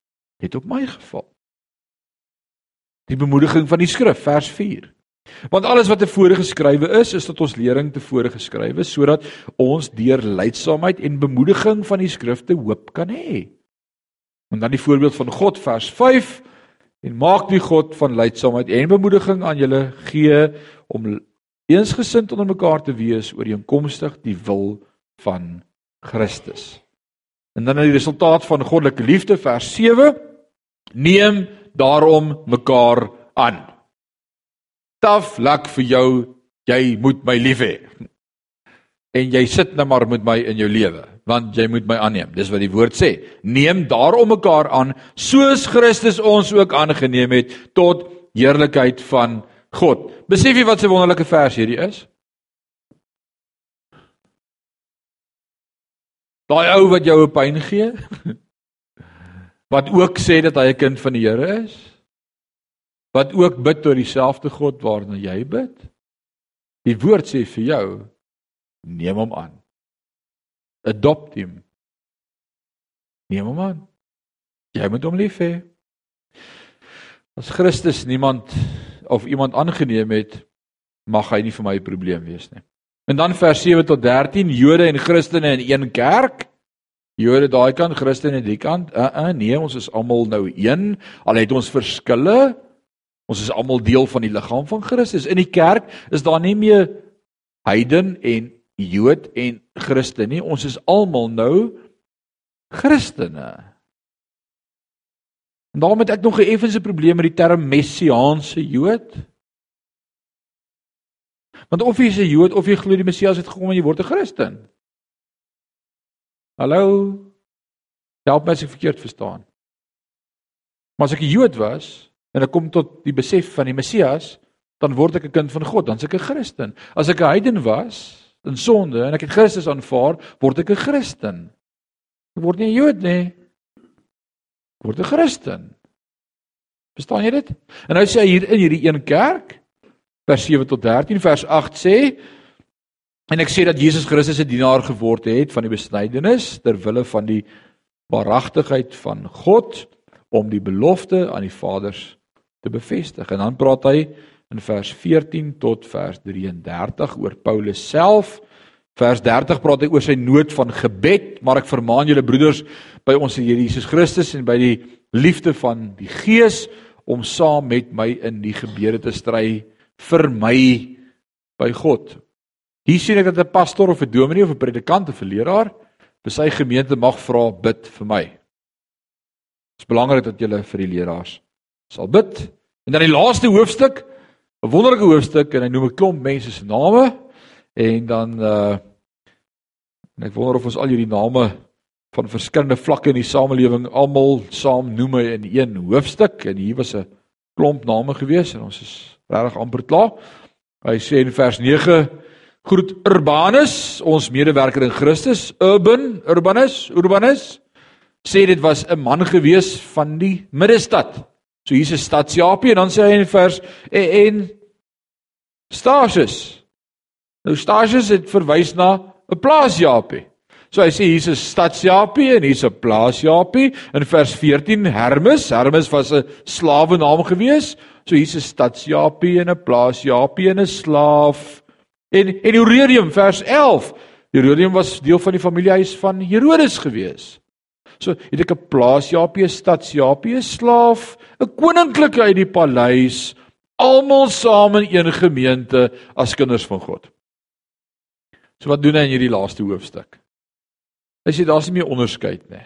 het op my geval. Die bemoediging van die skrif vers 4. Want alles wat tevore geskrywe is, is tot ons lering tevore geskrywe sodat ons deur leidsaamheid en bemoediging van die skrifte hoop kan hê. En dan die voorbeeld van God vers 5 en maak die God van leidsaamheid en bemoediging aan julle gee om eensgesind onder mekaar te wees oor eenkomstig die wil van Christus. En dan die resultaat van goddelike liefde vers 7 neem daarom mekaar aan. Taf lak vir jou jy moet my lief hê. En jy sit nou maar met my in jou lewe want jy moet my aanneem. Dis wat die woord sê. Neem daarom mekaar aan soos Christus ons ook aangeneem het tot heerlikheid van God. Besef jy wat 'n wonderlike vers hierdie is? Daai ou wat jou 'n pyn gee, wat ook sê dat hy 'n kind van die Here is, wat ook bid tot dieselfde God waarna jy bid. Die woord sê vir jou, neem hom aan. Adopt hom. Neem hom aan. Jy moet hom lief hê. As Christus niemand of iemand aangeneem het, mag hy nie vir my 'n probleem wees nie. En dan vers 7 tot 13, Jode en Christene in een kerk. Jode daai kant, Christene die kant. Uh uh nee, ons is almal nou een. Al het ons verskille, ons is almal deel van die liggaam van Christus. In die kerk is daar nie meer heiden en Jood en Christen nie. Ons is almal nou Christene. En daarom het ek nog 'n effense probleem met die term messiaanse Jood. Want of jy is 'n Jood of jy glo die Messias het gekom en jy word 'n Christen. Hallo. Help my as ek verkeerd verstaan. Maar as ek 'n Jood was en ek kom tot die besef van die Messias, dan word ek 'n kind van God, dan's ek 'n Christen. As ek 'n heiden was in sonde en ek het Christus aanvaar, word ek 'n Christen. Ek word nie 'n Jood nie. Ek word 'n Christen. Verstaan jy dit? En nou sê hy hier in hierdie een kerk vers 7 tot 13 vers 8 sê en ek sê dat Jesus Christus 'n dienaar geword het van die besnydenis ter wille van die waaragtigheid van God om die belofte aan die vaders te bevestig. En dan praat hy in vers 14 tot vers 33 oor Paulus self. Vers 30 praat hy oor sy nood van gebed, maar ek vermaan julle broeders by ons Here Jesus Christus en by die liefde van die Gees om saam met my in die gebede te stry vir my by God. Hier sien ek dat 'n pastoor of 'n dominee of 'n predikant of 'n leraar vir sy gemeente mag vra bid vir my. Dit is belangrik dat jy vir die leraars sal bid. En dan die laaste hoofstuk, 'n wonderlike hoofstuk en hy noem 'n klomp mense se name en dan uh en ek wonder of ons al hierdie name van verskillende vlakke in die samelewing almal saam noem in een hoofstuk en hier was 'n klomp name gewees en ons is regtig amper klaar. Hy sê in vers 9 groet Urbanus, ons medewerker in Christus, Urban, Urbanus, Urbanus sê dit was 'n man gewees van die middestad. So hier's 'n stadsjapie en dan sê hy in vers en, en Stasius. Nou Stasius het verwys na 'n plaasjapie. So hy sê hier's 'n stadsjapie en hier's 'n plaasjapie. In vers 14 Hermes, Hermes was 'n slawe naam gewees. So hier's 'n stadsjapie en 'n plaasjapie en 'n slaaf. En en Herodium vers 11. Herodium was deel van die familiehuis van Herodes gewees. So het ek 'n plaasjapie, 'n stadsjapie, 'n slaaf, 'n koninklike uit die paleis, almal saam in een gemeente as kinders van God. So wat doen hy in hierdie laaste hoofstuk? Hy sê daar's nie meer onderskeid nie.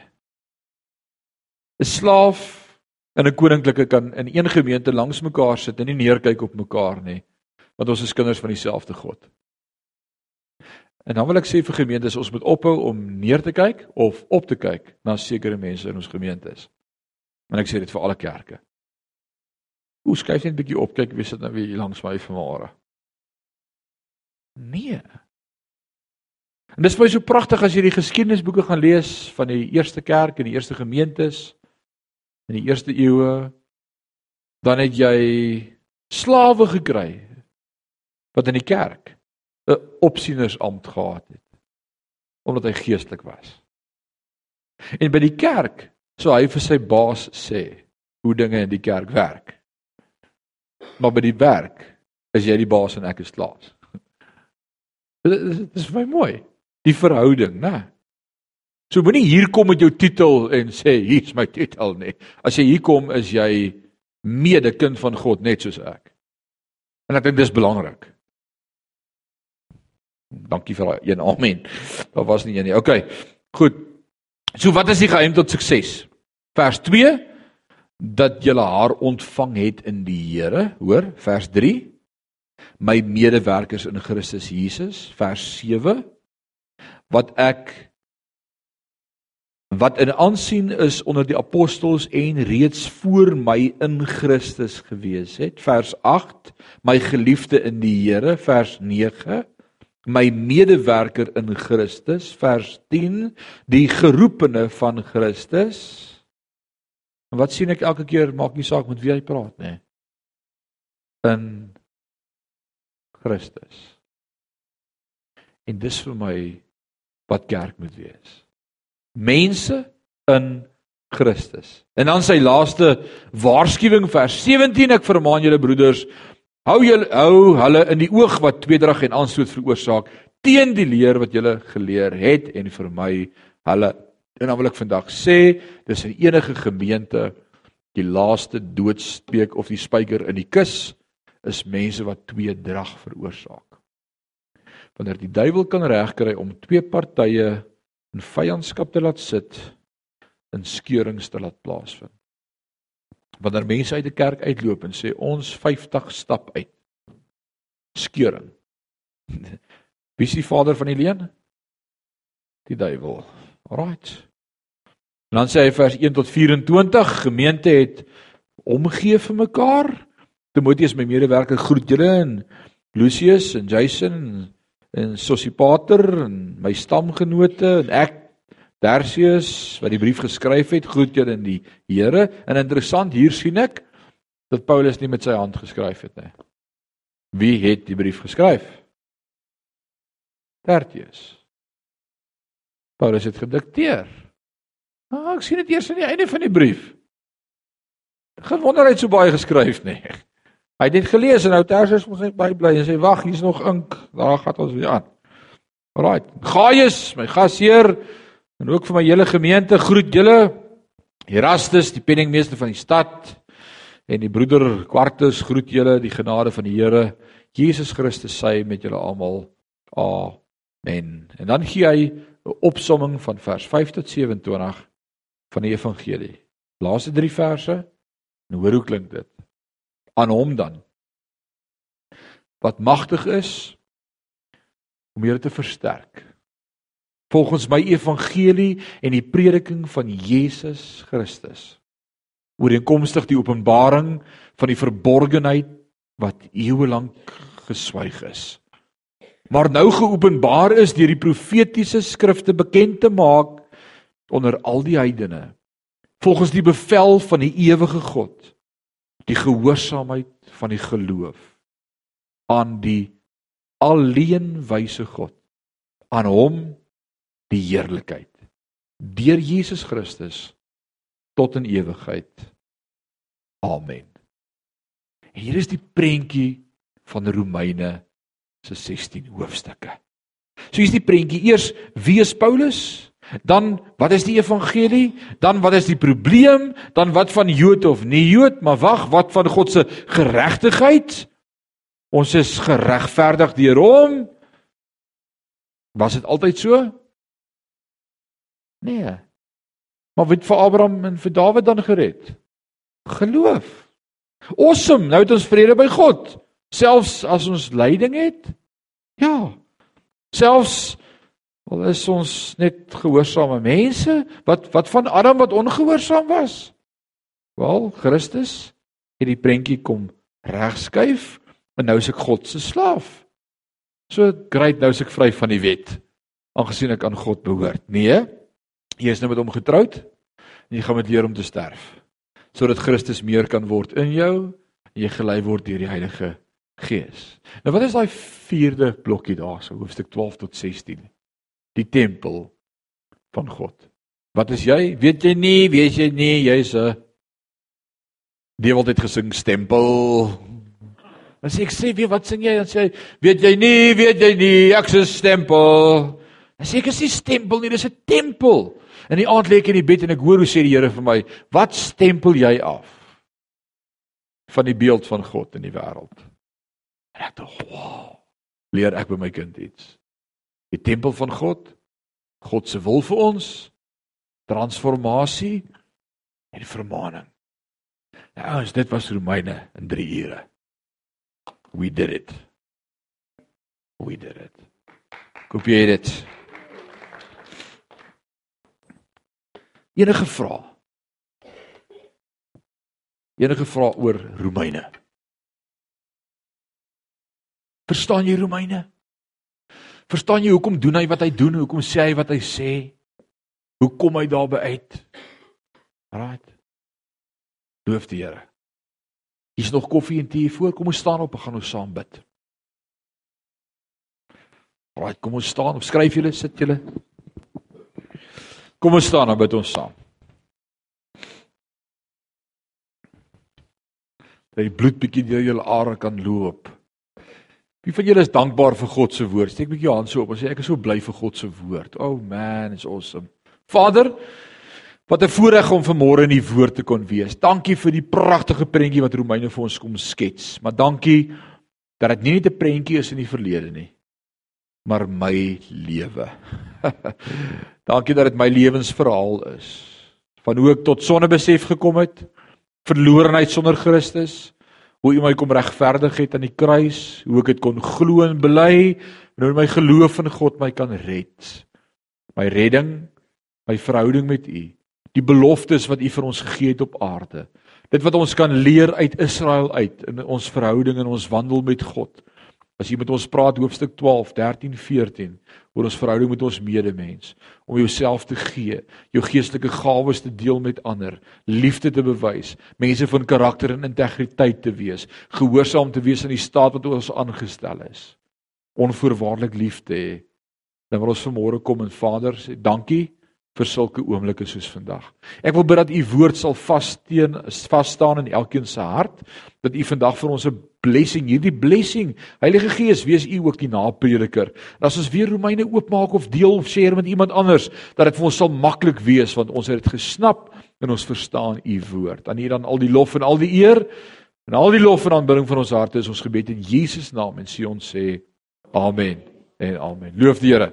'n Slaaf in 'n koninklike kan in een gemeente langs mekaar sit en nie neerkyk op mekaar nie, want ons is kinders van dieselfde God. En dan wil ek sê vir gemeentes ons moet ophou om neer te kyk of op te kyk na sekere mense in ons gemeentes. En ek sê dit vir alle kerke. Hoe skuif net 'n bietjie op kyk wie sit nou weer langs my vanmôre? Nee. En dis baie so pragtig as jy die geskiedenisboeke gaan lees van die eerste kerk en die eerste gemeentes in die eerste eeue dan het jy slawe gekry wat in die kerk 'n opsienersampt gehad het omdat hy geestelik was. En by die kerk sou hy vir sy baas sê hoe dinge in die kerk werk. Maar by die werk is jy die baas en ek is slaaf. Dit is baie mooi. Die verhouding, né? So moenie hier kom met jou titel en sê hier's my titel nie. As jy hier kom is jy mede-kind van God net soos ek. En ek dink dis belangrik. Dankie vir daai een amen. Daar was nie een nie. OK. Goed. So wat is die geheim tot sukses? Vers 2 dat jy haar ontvang het in die Here, hoor, vers 3 my medewerkers in Christus Jesus, vers 7 wat ek wat in aansien is onder die apostels en reeds voor my in Christus gewees het. Vers 8: My geliefde in die Here, vers 9: My medewerker in Christus, vers 10: Die geroepene van Christus. En wat sien ek elke keer maak nie saak met wie hy praat nie. In Christus. En dis vir my wat kerk moet wees mense in Christus. En dan sy laaste waarskuwing vers 17 ek vermaan julle broeders hou julle hou hulle in die oog wat tweedrag en aanstoot veroorsaak teen die leer wat julle geleer het en vir my hulle en dan wil ek vandag sê dis in enige gemeente die laaste doodspeek of die spyker in die kus is mense wat tweedrag veroorsaak. Wanneer die duiwel kan regkry om twee partye in vyandskap te laat sit in skeurings te laat plaasvind. Wanneer mense uit die kerk uitloop en sê ons 50 stap uit. Skeuring. Wie is die vader van die leuen? Die duiwel. Alraight. En dan sê hy vers 1 tot 24, gemeente het omgee vir mekaar. Timoteus my medewerker groet julle en Lucius en Jason en Sosipater en my stamgenote en ek Tertius wat die brief geskryf het, groet julle in die Here. En interessant, hier sien ek dat Paulus nie met sy hand geskryf het nie. Wie het die brief geskryf? Tertius. Paulus het gedikteer. Ah, ek sien dit eers aan die einde van die brief. Geen wonder hy het so baie geskryf nie. Hy het dit gelees en nou Tertius moet net bybly en sê wag, hier's nog ink. Daar gaan ons weer aan. Alraai. Gaius, my gasheer, En ook vir my hele gemeente groet julle. Erastus, die penningmeester van die stad en die broeder Quartus groet julle die genade van die Here Jesus Christus sy met julle almal. Amen. En dan gee hy 'n opsomming van vers 5 tot 27 van die evangelie. Laaste 3 verse. En hoor hoe klink dit? Aan hom dan wat magtig is om julle te versterk volgens my evangelie en die prediking van Jesus Christus. Ooreenkomstig die openbaring van die verborgenheid wat eeue lank geswyg is. Maar nou geopenbaar is deur die profetiese skrifte bekend te maak onder al die heidene volgens die bevel van die ewige God die gehoorsaamheid van die geloof aan die alleen wyse God aan hom die heerlikheid deur Jesus Christus tot in ewigheid. Amen. Hier is die prentjie van Romeine se 16 hoofstukke. So hier's die prentjie. Eers wie is Paulus? Dan wat is die evangelie? Dan wat is die probleem? Dan wat van Jood of nie Jood? Maar wag, wat van God se geregtigheid? Ons is geregverdig deur hom. Was dit altyd so? Nee. Maar wat vir Abraham en vir Dawid dan gered? Geloof. Awesome, nou het ons vrede by God, selfs as ons lyding het. Ja. Selfs al is ons net gehoorsame mense, wat wat van Adam wat ongehoorsaam was? Wel, Christus het die prentjie kom regskuif en nou is ek God se slaaf. So great, nou is ek vry van die wet aangesien ek aan God behoort. Nee. Jy is nou met hom getroud en jy gaan met leer om te sterf sodat Christus meer kan word in jou en jy gelei word deur die Heilige Gees. Nou wat is daai vierde blokkie daar so hoofstuk 12 tot 16? Die tempel van God. Wat is jy? Weet jy nie, weet jy nie, jy's 'n het gesing stempel. As ek sê, "Wie wat sing jy?" dan sê hy, "Weet jy nie, weet jy nie, ek's 'n stempel." As ek sê stempel nie, dis 'n tempel. In die aand lê ek in die bed en ek hoor hoe sê die Here vir my, "Wat stempel jy af van die beeld van God in die wêreld?" En ek dink, "Wow, leer ek by my kind iets. Die tempel van God, God se wil vir ons, transformasie en vermaaning." Nou, as dit was Romeine in 3 ure. We did it. We did it. Kopieer dit. Enige vrae? Enige vrae oor Romeine? Verstaan jy Romeine? Verstaan jy hoekom doen hy wat hy doen? Hoekom sê hy wat hy sê? Hoe kom hy daarby uit? Right. Loof die Here. Hier's nog koffie en tee voor. Kom ons staan op en gaan ons saam bid. Right, kom ons staan. Skryf julle, sit julle. Kom ons staan en bid ons saam. Dat die bloed bietjie deur julle are kan loop. Wie van julle is dankbaar vir God se woord? Steek 'n bietjie jou hand so op en sê ek is so bly vir God se woord. Oh man, is awesome. Vader, wat 'n voorreg om vanmôre in die woord te kon wees. Dankie vir die pragtige prentjie wat Romeine vir ons kom skets. Maar dankie dat dit nie net 'n prentjie is in die verlede nie, maar my lewe. dankie dat dit my lewensverhaal is. Van hoe ek tot sonnebesef gekom het, verlorenheid sonder Christus, hoe U my kom regverdig het aan die kruis, hoe ek dit kon glo en bely, en hoe my geloof in God my kan red. My redding, my verhouding met U, die beloftes wat U vir ons gegee het op aarde. Dit wat ons kan leer uit Israel uit in ons verhouding en ons wandel met God. As jy met ons praat hoofstuk 12, 13, 14 oor ons verhouding met ons medemens, om jouself te gee, jou geestelike gawes te deel met ander, liefde te bewys, mense van karakter en integriteit te wees, gehoorsaam te wees aan die staat wat ons aangestel is, onvoorwaardelik lief te hê. Dan wil ons vanmôre kom en Vader sê dankie vir sulke oomblikke soos vandag. Ek wil bid dat u woord sal vassteen vas staan in elkeen se hart, dat u vandag vir ons 'n blessing, hierdie blessing, Heilige Gees, wees u ook die naprediker. En as ons weer Romeine oopmaak of deel of share met iemand anders, dat dit vir ons sal maklik wees want ons het dit gesnap en ons verstaan u woord. Aan u dan al die lof en al die eer en al die lof en aanbidding van ons harte is ons gebed in Jesus naam en sê ons sê amen en amen. Loof die Here.